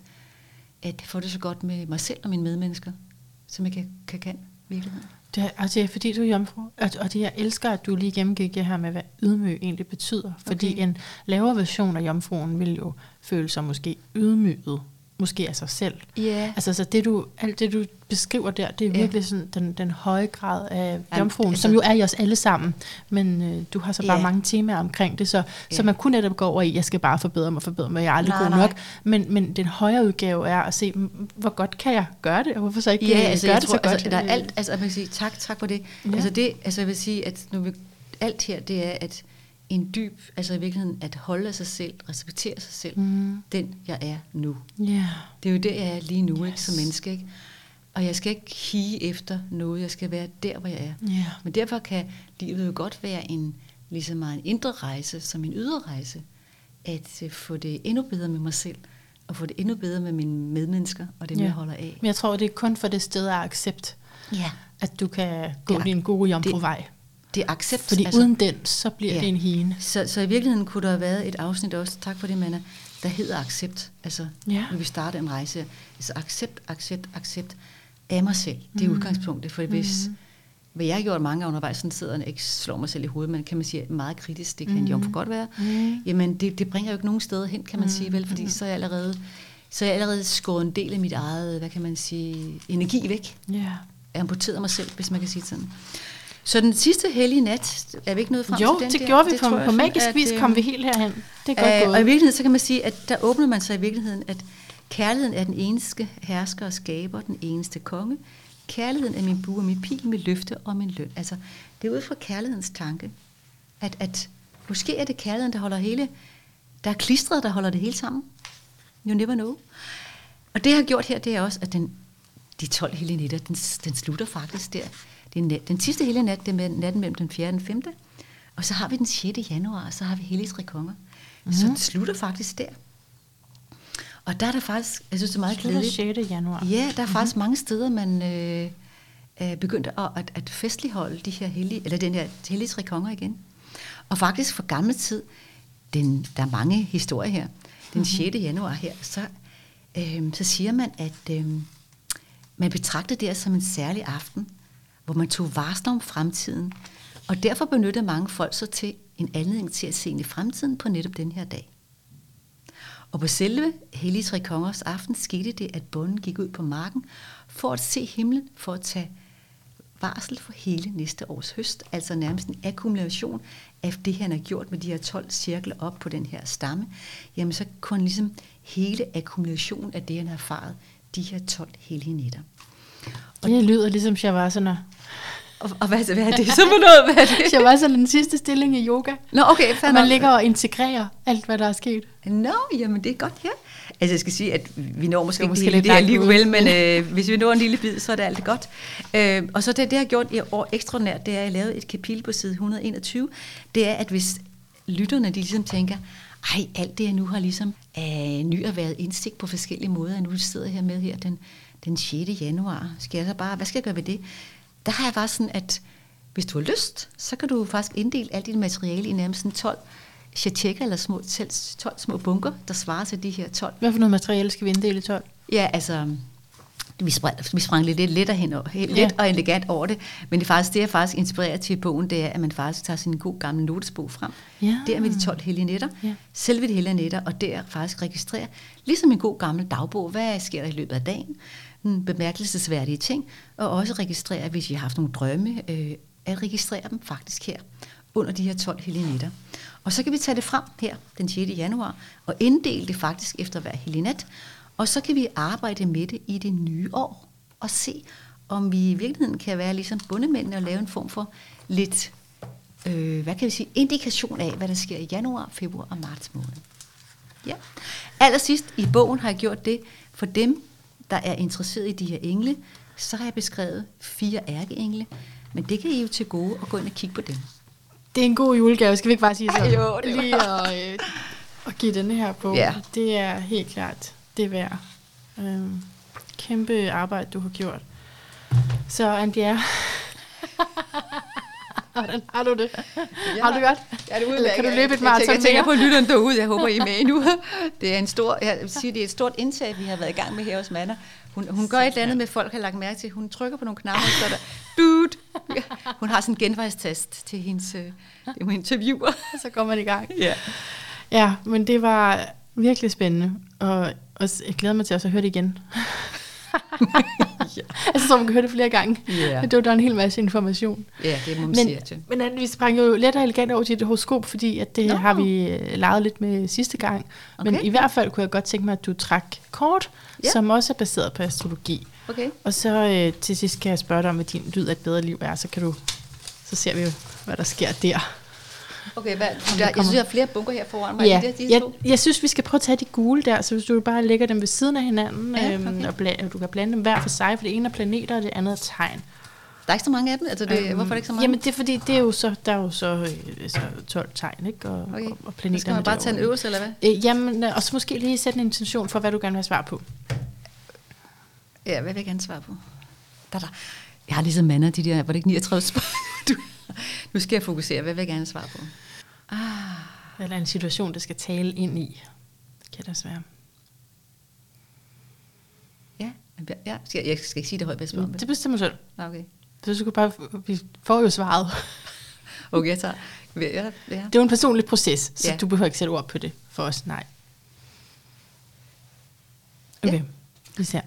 at få det så godt med mig selv og mine medmennesker, som jeg kan, kan, kan virkeligheden. Det er, altså, det er fordi, du er jomfru, og, og det jeg elsker, at du lige gennemgik det her med, hvad ydmyg egentlig betyder. Fordi Okay. en lavere version af jomfruen vil jo føle sig måske ydmyget, måske af sig selv. Ja, Altså, så det du, alt det, du beskriver der, det er virkelig sådan den, den høje grad af jomfruen, altså- som jo er i os alle sammen. Men øh, du har så bare Ja. mange temaer omkring det, så, Ja. så man kunne netop gå over i, jeg skal bare forbedre mig, forbedre mig, jeg er aldrig Nej, god nej. nok. Men, men den højere udgave er at se, hvor godt kan jeg gøre det, og hvorfor så ikke Ja, øh, altså, gøre det tror, så godt? Altså, der er alt, altså, man kan sige, tak, tak for det. Ja. Altså, det, altså, jeg vil sige, at nu vi, alt her, det er, at en dyb, altså i virkeligheden, at holde af sig selv, respektere sig selv, Mm. den jeg er nu. Ja, Det er jo det, jeg er lige nu, yes. ikke, som menneske, ikke? Og jeg skal ikke hige efter noget, jeg skal være der, hvor jeg er. ja. Men derfor kan livet jo godt være en lige så meget en indre rejse som en ydre rejse. At øh, få det endnu bedre med mig selv, og få det endnu bedre med mine medmennesker, og dem, Ja. jeg holder af. Men jeg tror, det er kun for det sted af accept, Ja. at du kan gå er- din gode jomfruvej. Det er accept. Fordi altså, uden den, så bliver ja. Det en hine. Så, så i virkeligheden kunne der have været et afsnit også, tak for det, Manna, der hedder accept. Altså, Ja. når vi starter en rejse. Altså accept, accept, accept af mig selv. Det er mm. udgangspunktet. For hvis, Mhm. hvad jeg har gjort mange gange undervejs, sådan sidder og ikke slår mig selv i hovedet, men kan man sige meget kritisk, det kan Mhm. en jomfru godt være. Mm. Jamen, det, det bringer jo ikke nogen steder hen, kan man sige, vel? Fordi så er jeg allerede, så er jeg allerede skåret en del af mit eget, hvad kan man sige, energi væk. Ja. Jeg amputeret mig selv, hvis man kan sige sådan. Så den sidste hellige nat, er vi ikke nået frem Jo, til den det der? gjorde vi på, tror på sådan, magisk at, vis, øhm, kom vi helt herhen. Det er godt Øh, gået. og i virkeligheden, så kan man sige, at der åbner man sig i virkeligheden, at kærligheden er den eneste hersker og skaber, den eneste konge. Kærligheden er min bue og min pil, mit løfte og min løn. Altså, det er ud fra kærlighedens tanke, at, at måske er det kærligheden, der holder hele, der er klistret, der holder det hele sammen. You never know. Og det, jeg har gjort her, det er også, at den, de 12 hele nætter, den, den slutter faktisk der. Det er nat, den sidste hele nat, det er natten mellem den 4. og den 5. Og så har vi den 6. januar, og så har vi hele tre konger. Mm-hmm. Så det slutter faktisk der. Og der er der faktisk, jeg synes det er meget glædeligt. 6. januar. Ja, der er mm-hmm. faktisk mange steder, man øh, er begyndt at, at, at festligholde de her hellige, eller den her hellige tre konger igen. Og faktisk for gamle tid, den, der er mange historier her, den 6. Mm-hmm. januar her, så, øh, så siger man, at øh, man betragtede det som en særlig aften, hvor man tog varsler om fremtiden, og derfor benyttede mange folk sig til en anledning til at se ind i fremtiden på netop den her dag. Og på selve Hellige Tre Kongers aften skete det, at bonden gik ud på marken for at se himlen, for at tage varsel for hele næste års høst, altså nærmest en akkumulation af det, han har gjort med de her 12 cirkler op på den her stamme, jamen så kunne ligesom hele akkumulationen af det, han har erfaret, de her 12 hellige nætter. Og det lyder ligesom Shavasana. Og, og hvad, hvad er det så for noget? Hvad er det? Shavasana er den sidste stilling i yoga. Nå, okay. Og man ligger og integrerer alt, hvad der er sket. Nå, jamen det er godt, ja. Altså jeg skal sige, at vi når måske, måske ikke det her liv vel, men øh, hvis vi når en lille bid, så er det alt godt. Øh, og så det, det, jeg har gjort i år ekstraordinært, det er, at jeg lavet et kapitel på side 121, det er, at hvis lytterne de ligesom tænker, ej, alt det jeg nu har ligesom øh, ny at været indsigt på forskellige måder, jeg nu sidder her med her den, den 6. januar, skal jeg så bare, hvad skal jeg gøre ved det? Der har jeg bare sådan, at hvis du har lyst, så kan du faktisk inddele alt dit materiale i nærmest 12 shachecker, eller små, 12 små bunker, der svarer til de her 12. Hvad for noget materiale skal vi inddele i 12? Ja, altså, vi sprang, vi sprang lidt, lidt lettere hen lidt ja. og elegant over det, men det er faktisk det, jeg faktisk inspirerer til i bogen, det er, at man faktisk tager sin god gamle notesbog frem. Ja. Der med de 12 hellige nætter, ja. selve de hellige nætter, og der faktisk registrerer, ligesom en god gammel dagbog, hvad sker der i løbet af dagen, bemærkelsesværdige ting, og også registrere, hvis I har haft nogle drømme, øh, at registrere dem faktisk her under de her 12 helinetter. Og så kan vi tage det frem her den 6. januar og inddele det faktisk efter hver helinet, og så kan vi arbejde med det i det nye år og se, om vi i virkeligheden kan være ligesom bundemændene og lave en form for lidt, øh, hvad kan vi sige, indikation af, hvad der sker i januar, februar og marts måned. Ja. Allersidst i bogen har jeg gjort det for dem, der er interesseret i de her engle, så har jeg beskrevet fire ærkeengle, men det kan I jo til gode at gå ind og kigge på dem. Det er en god julegave, skal vi ikke bare sige så? jo, det Lige at, øh, at give denne her på. Ja. Det er helt klart det værd. Øhm, kæmpe arbejde, du har gjort. Så Anbjerg, Hvordan har du det? Ja, har du godt? Ja, det Eller kan du løbe et maraton Jeg, jeg tænker på lytteren derude. Jeg håber, I er med nu. Det er, en stor, jeg vil sige, det er et stort indtag, vi har været i gang med her hos Manna. Hun, hun gør et eller andet med, folk har lagt mærke til. Hun trykker på nogle knapper, så der, dude. Hun har sådan en genvejstest til hendes øh, det hun interviewer. Så går man i gang. Ja. Ja, men det var virkelig spændende. Og, og jeg glæder mig til også at høre det igen. ja. altså, så man kan høre det flere gange. Yeah. Det var der en hel masse information. Ja, yeah, det må man men, sige til. Men vi sprang jo let og elegant over til et horoskop, fordi at det no. har vi øh, leget lidt med sidste gang. Okay. Men i hvert fald kunne jeg godt tænke mig, at du trak kort, yeah. som også er baseret på astrologi. Okay. Og så øh, til sidst kan jeg spørge dig om, hvad din lyd af et bedre liv er, så kan du så ser vi jo, hvad der sker der. Okay, hvad, der, jeg synes, jeg har flere bunker her foran mig. Ja, de, de jeg, jeg synes, vi skal prøve at tage de gule der, så hvis du bare lægger dem ved siden af hinanden, ja, okay. øhm, og bla, du kan blande dem hver for sig, for det ene er planeter, og det andet er tegn. Der er ikke så mange af dem? Altså det, øhm, hvorfor er det ikke så mange? Jamen det er fordi, det er jo så, der er jo så, øh, så 12 tegn, ikke? Og, okay. og, og planeter. skal man bare tage en øvelse, eller hvad? Øh, jamen, og så måske lige sætte en intention for, hvad du gerne vil have svar på. Ja, hvad vil jeg gerne svare på? Der, der. Jeg har ligesom mandet de der, var det ikke 39 spørgsmål? Nu skal jeg fokusere, hvad vil jeg gerne svare på? Ah. Eller en situation, der skal tale ind i. Det kan det være. Ja, ja. Skal, jeg skal ikke sige det højt, hvis Det bestemmer selv. Okay. Så kan bare, vi får jo svaret. okay, jeg tager. Ja, ja. Det er jo en personlig proces, så ja. du behøver ikke sætte ord på det for os. Nej. Okay, ja. vi ser.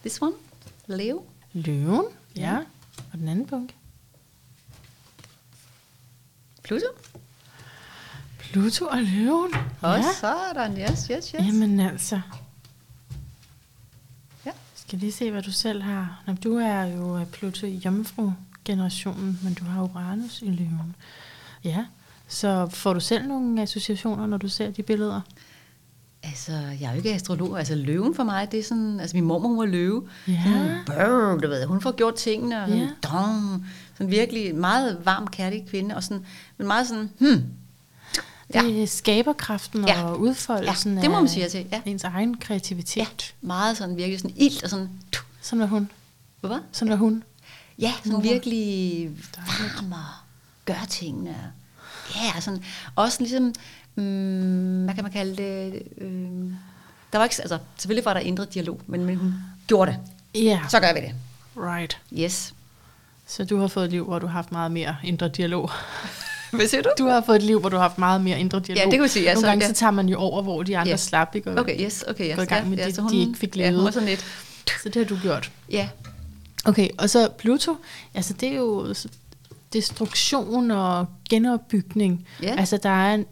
This one, Leo. Løven, ja. Og den anden punkt. Pluto. Pluto og løven. Og ja. sådan, yes, yes, yes. Jamen altså. Ja, Skal lige se, hvad du selv har. Nå, du er jo øh, Pluto i jomfru-generationen, men du har Uranus i løven. Ja, så får du selv nogle associationer, når du ser de billeder? Altså, jeg er jo ikke astrolog. Altså, løven for mig, det er sådan... Altså, min mormor hun var løve. Ja. Sådan, brrr, du ved, hun får gjort tingene, og sådan, Ja. dong, sådan virkelig meget varm, kærlig kvinde, og sådan, men meget sådan, hmm, Ja. Det er skaberkraften Ja. og udfoldelsen Ja, det må man sige til, ja. ens egen kreativitet. meget sådan virkelig sådan ild, og sådan, tu, Sådan var hun. hvad? Sådan var hun. Ja, sådan virkelig varm og gør tingene. Ja, sådan, også ligesom, mm, hvad kan man kalde det, øh, der var ikke, altså, selvfølgelig var der indre dialog, men, men hun gjorde det. Ja, Så gør vi det. right. Yes. Så du har fået et liv, hvor du har haft meget mere indre dialog. Hvad siger du? Du har fået et liv, hvor du har haft meget mere indre dialog. Ja, det kan vi sige, ja, Nogle gange ja. så tager man jo over, hvor de andre Ja. slap, ikke? Og Okay, yes, okay, yes. Gå i gang med det, så de ikke fik Ja, hun levet. var sådan lidt, Så det har du gjort. ja, Okay, og så Pluto, altså det er jo destruktion og genopbygning. Ja. Altså der er en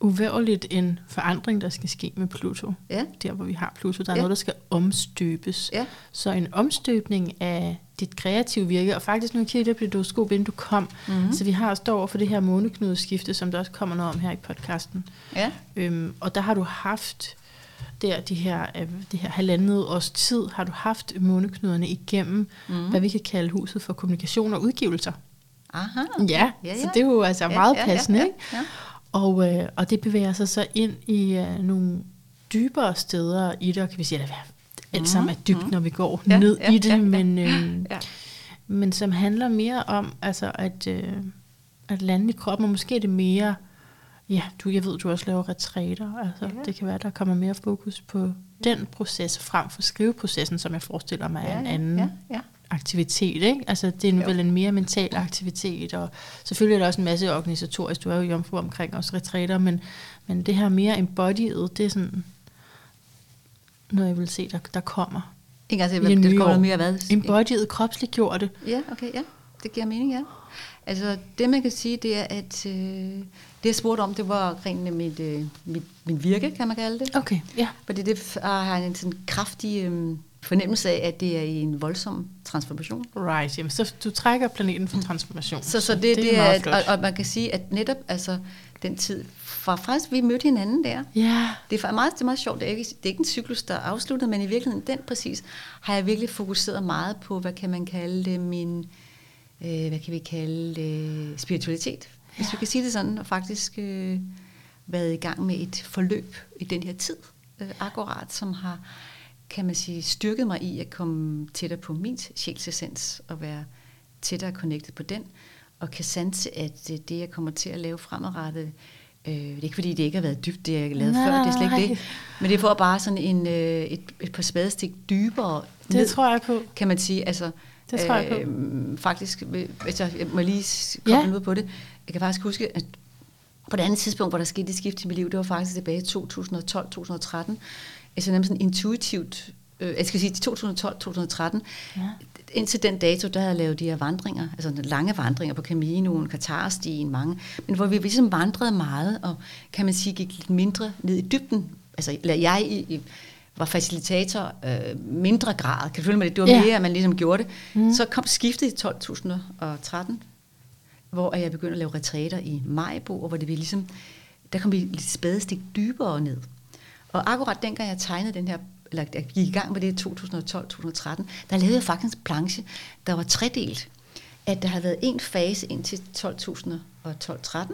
uværligt en forandring, der skal ske med Pluto. ja, Der, hvor vi har Pluto, der er Ja. noget, der skal omstøbes. ja, Så en omstøbning af dit kreative virke, og faktisk nu kiggede jeg på dit horoskop, inden du kom, Mhm. mm-hmm. så vi har stået over for det her måneknudeskifte, som der også kommer noget om her i podcasten. ja, Øhm, og der har du haft der de her, øh, det her halvandet års tid, har du haft måneknuderne igennem, mm. hvad vi kan kalde huset for kommunikation og udgivelser. aha. Ja, Ja, så ja. det er jo altså Ja, meget ja, passende, ja, ikke? ja. Og, øh, og det bevæger sig så ind i øh, nogle dybere steder i det, og kan vi sige, at alt sammen er dybt, når vi går. Ja, ned ja, i det, ja, ja. men, øh, Ja. men som handler mere om altså at, øh, at lande i kroppen, og måske er det mere, ja, du, jeg ved, du også laver retræter, altså Ja. det kan være, der kommer mere fokus på den proces frem for skriveprocessen, som jeg forestiller mig er en anden ja, ja. aktivitet, ikke? Altså det er Jo. vel en mere mental aktivitet, og selvfølgelig er der også en masse organisatorisk, du er jo jomfru omkring også retræter, men, men det her mere embodied, det er sådan noget, jeg vil se, der, der kommer. En gang til, I hvad det det kommer mere hvad? Embodied, kropsligt gjorde det. Ja, okay, ja. Det giver mening, ja. Altså, det man kan sige, det er, at øh, det jeg spurgte om, det var omkring mit, øh, mit, min virke, kan man kalde det. Okay, ja. Fordi det har en sådan kraftig øh, fornemmelse af, at det er i en voldsom transformation. Right, jamen, så du trækker planeten for transformation. Så, så det, det, det meget er, flot. og, og man kan sige, at netop altså, den tid, fra faktisk vi mødte hinanden der, Ja, det er meget, det er meget sjovt. Det er, ikke, det er ikke en cyklus, der er afsluttet, men i virkeligheden, den præcis, har jeg virkelig fokuseret meget på, hvad kan man kalde det, min, øh, hvad kan vi kalde det, spiritualitet. Hvis Ja. vi kan sige det sådan, og faktisk øh, været i gang med et forløb i den her tid, øh, akkurat, som har, kan man sige, styrket mig i at komme tættere på min sjælsessens, og være tættere connected på den, og kan sanse, at øh, det, jeg kommer til at lave fremadrettet, øh, det er ikke fordi, det ikke har været dybt, det jeg lavede Nej, før, det er slet ikke det, men det får bare sådan en, øh, et, et par spadestik dybere det ned, tror jeg på. kan man sige. Altså, Det tror jeg på. øh, Faktisk, hvis jeg, må lige komme ja. ud på det. Jeg kan faktisk huske, at på det andet tidspunkt, hvor der skete et skift i mit liv, det var faktisk tilbage i 2012-2013. Altså nemlig sådan intuitivt, øh, jeg skal sige 2012-2013, Ja. Indtil den dato, der havde jeg lavet de her vandringer, altså lange vandringer på Caminoen, Katarstien, mange, men hvor vi ligesom vandrede meget, og kan man sige, gik lidt mindre ned i dybden. Altså, jeg i, i, var facilitator øh, mindre grad, kan du følge mig det? Det var Ja. mere, at man ligesom gjorde det. Mm. Så kom skiftet i 2013, hvor jeg begyndte at lave retræter i Majbo, og hvor det vi ligesom, der kom vi lidt spadestik dybere ned. Og akkurat dengang jeg tegnede den her, eller jeg gik i gang med det i 2012-2013, der lavede jeg faktisk en planche, der var tredelt. At der havde været en fase indtil 2012-13.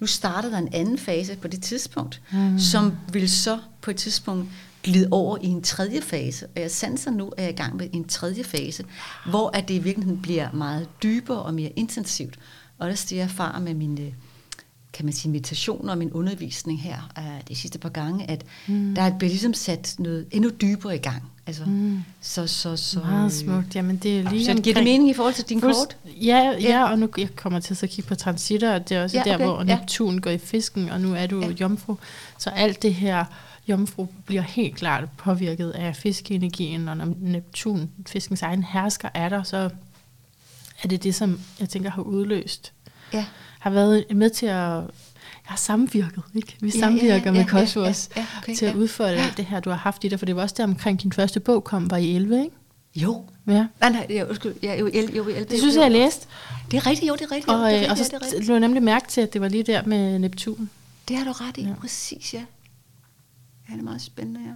Nu starter der en anden fase på det tidspunkt, mm. som vil så på et tidspunkt glide over i en tredje fase. Og jeg sanser nu, at jeg er i gang med en tredje fase, hvor at det i virkeligheden bliver meget dybere og mere intensivt. Og der stiger jeg erfare med mine kan man sige, meditationer og min undervisning her uh, de sidste par gange, at mm. der bliver ligesom sat noget endnu dybere i gang. Altså, mm. Så, så, så, Meget smukt. Jamen, det er lige Så giver det mening i forhold til din Fuldst- kort? Ja, ja, og nu jeg kommer til at kigge på transitter, og det er også Ja, der, okay, hvor ja. Neptun går i fisken, og nu er du Ja. ja. jomfru. Så alt det her jomfru bliver helt klart påvirket af fiskeenergien, og når Neptun, fiskens egen hersker, er der, så er det det, som jeg tænker har udløst Ja. Har været med til at... har samvirket, ikke? Vi Ja, samvirker ja, ja, med ja, Cosmos ja, ja, okay, til at ja. udføre ja. det her, du har haft i dig, for det var også der omkring din første bog kom, var i 11, ikke? Jo. Ja. Nej, nej, jo, undskyld. Ja, jo, jo, el, Det synes jeg, jeg læste. Det er rigtigt, jo, det er rigtigt. jo, Og, det er øh, rigtigt, og ja, så rigtigt. lå jeg nemlig mærke til, at det var lige der med Neptun. Det har du ret i, Ja. ja. præcis, ja. Ja, det er meget spændende, ja.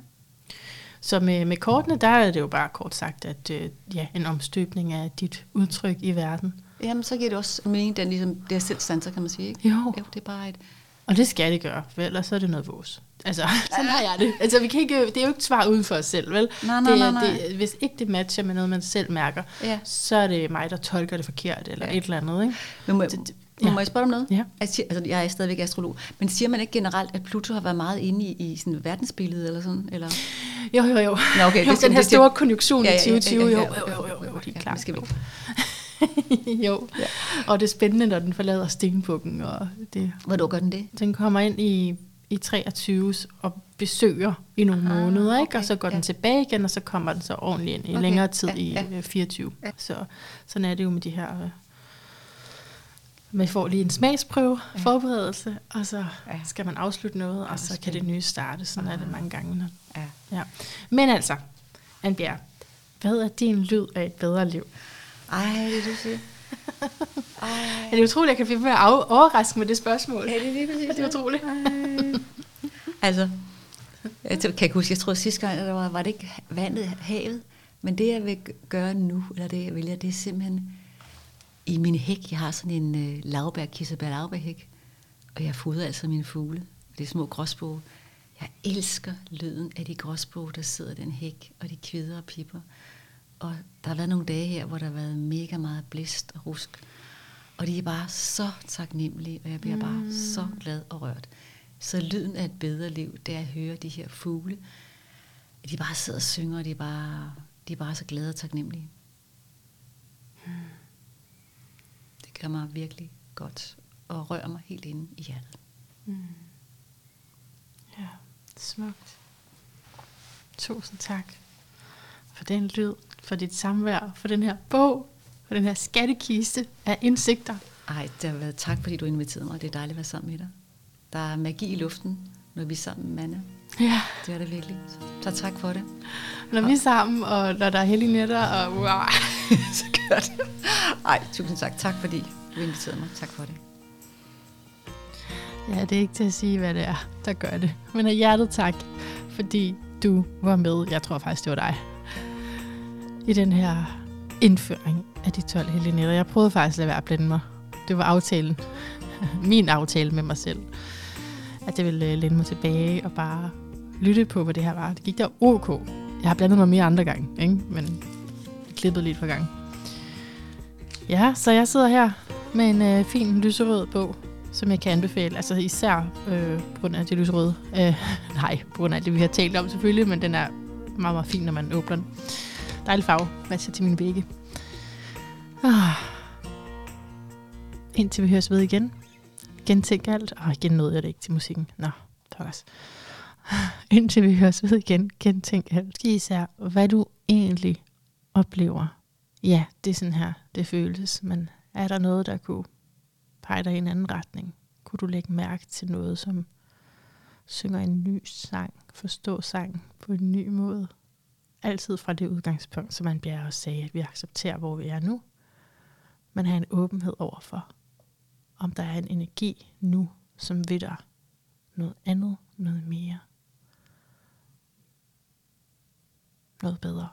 Så med, med kortene, der er det jo bare kort sagt, at øh, ja, en omstøbning af dit udtryk i verden. Jamen, så giver det også mening, den ligesom, det er selv sanser, kan man sige, ikke? Jo. Jo, det er bare et... Og det skal det gøre, for ellers så er det noget vås. Altså, sådan har jeg det. Altså, vi kan ikke, det er jo ikke svar uden for os selv, vel? Nej, nej, det, nej, nej. Det, hvis ikke det matcher med noget, man selv mærker, Ja. så er det mig, der tolker det forkert, eller Ja. et eller andet, ikke? Men må, Det- det, det- det, ja. må jeg spørge om noget? Ja. Altså, altså, jeg er stadigvæk astrolog. Men siger man ikke generelt, at Pluto har været meget inde i, i sådan verdensbilledet, eller sådan? Eller? Jo, jo, jo. Nå, okay, jo det- den her det- det- store konjunktion Ja, i ja, ja, ja, 2020, ja, jo, ja, jo, okay, jo, jo, okay, jo, okay, helt ja, klart. det skal vi jo. Ja. Og det er spændende, når den forlader stenbukken, og det, Hvornår gør den det? den kommer ind i, i 23 og besøger i nogle Ah, måneder, ikke? og okay, så går den ja. tilbage igen, og så kommer den så ordentligt ind i Okay, længere tid ja, i ja. øh, 24. Ja. Så sådan er det jo med de her... Øh, man får lige en smagsprøve, Ja. forberedelse, og så Ja. skal man afslutte noget, og så kan det nye starte. Sådan er det Ah. mange gange. Ja. ja. Men altså, Anbjerg, hvad er din lyd af et bedre liv? Ej, det er du siger. Ej. Er det utroligt, at jeg kan finde med at overraske med det spørgsmål? Ja, det er lige præcis. Er det utroligt? Altså, jeg kan ikke huske, jeg tror sidste gang, der var, var det ikke vandet, havet, men det jeg vil gøre nu, eller det jeg vælger, det er simpelthen i min hæk, jeg har sådan en øh, lavbær, kirsebær lavbærhæk, og jeg fodrer altså mine fugle, det er små gråsbog. Jeg elsker lyden af de gråsbog, der sidder i den hæk, og de kvider og pipper. Og der har været nogle dage her, hvor der har været mega meget blæst og rusk. Og de er bare så taknemmelige, og jeg bliver mm. bare så glad og rørt. Så lyden af et bedre liv, det er at høre de her fugle. De bare sidder og synger, og de er bare, de er bare så glade og taknemmelige. Det gør mig virkelig godt, og rører mig helt inde i hjertet. Ja, smukt. Tusind tak for den lyd, for dit samvær, for den her bog, for den her skattekiste af indsigter. Ej, det har været tak, fordi du inviterede mig. Det er dejligt at være sammen med dig. Der er magi i luften, når vi er sammen med Manna. Ja, Det er det virkelig. Så tak for det. når vi er sammen, og når der er hellige nætter, og wow. så gør det. Ej, tusind tak. Tak fordi du inviterede mig. Tak for det. Ja, det er ikke til at sige, hvad det er, der gør det. Men af hjertet tak, fordi du var med. Jeg tror faktisk, det var dig. I den her indføring af de 12 hellige. Jeg prøvede faktisk at lade være at blande mig. Det var aftalen. Min aftale med mig selv. At jeg ville øh, læne mig tilbage og bare lytte på, hvad det her var. Det gik der ok. Jeg har blandet mig mere andre gange, ikke? men jeg klippede lidt for gang. Ja, så jeg sidder her med en øh, fin lyserød bog, som jeg kan anbefale. Altså især øh, på grund af det lyserøde. Øh, nej, på grund af det, vi har talt om selvfølgelig, men den er meget, meget fin, når man åbner den. Dejlig farve, matcher til mine vægge. Ah. Indtil vi høres ved igen. Gentænk alt. Og igen nåede jeg det ikke til musikken. Nå, pokkers. Indtil vi høres ved igen. Gentænk alt. Især, hvad du egentlig oplever. Ja, det er sådan her, det føles. Men er der noget, der kunne pege dig i en anden retning? Kunne du lægge mærke til noget, som synger en ny sang, forstå sang på en ny måde? Altid fra det udgangspunkt, som man bliver også sagde, at vi accepterer, hvor vi er nu, men have en åbenhed overfor, om der er en energi nu, som vil dig noget andet, noget mere, noget bedre.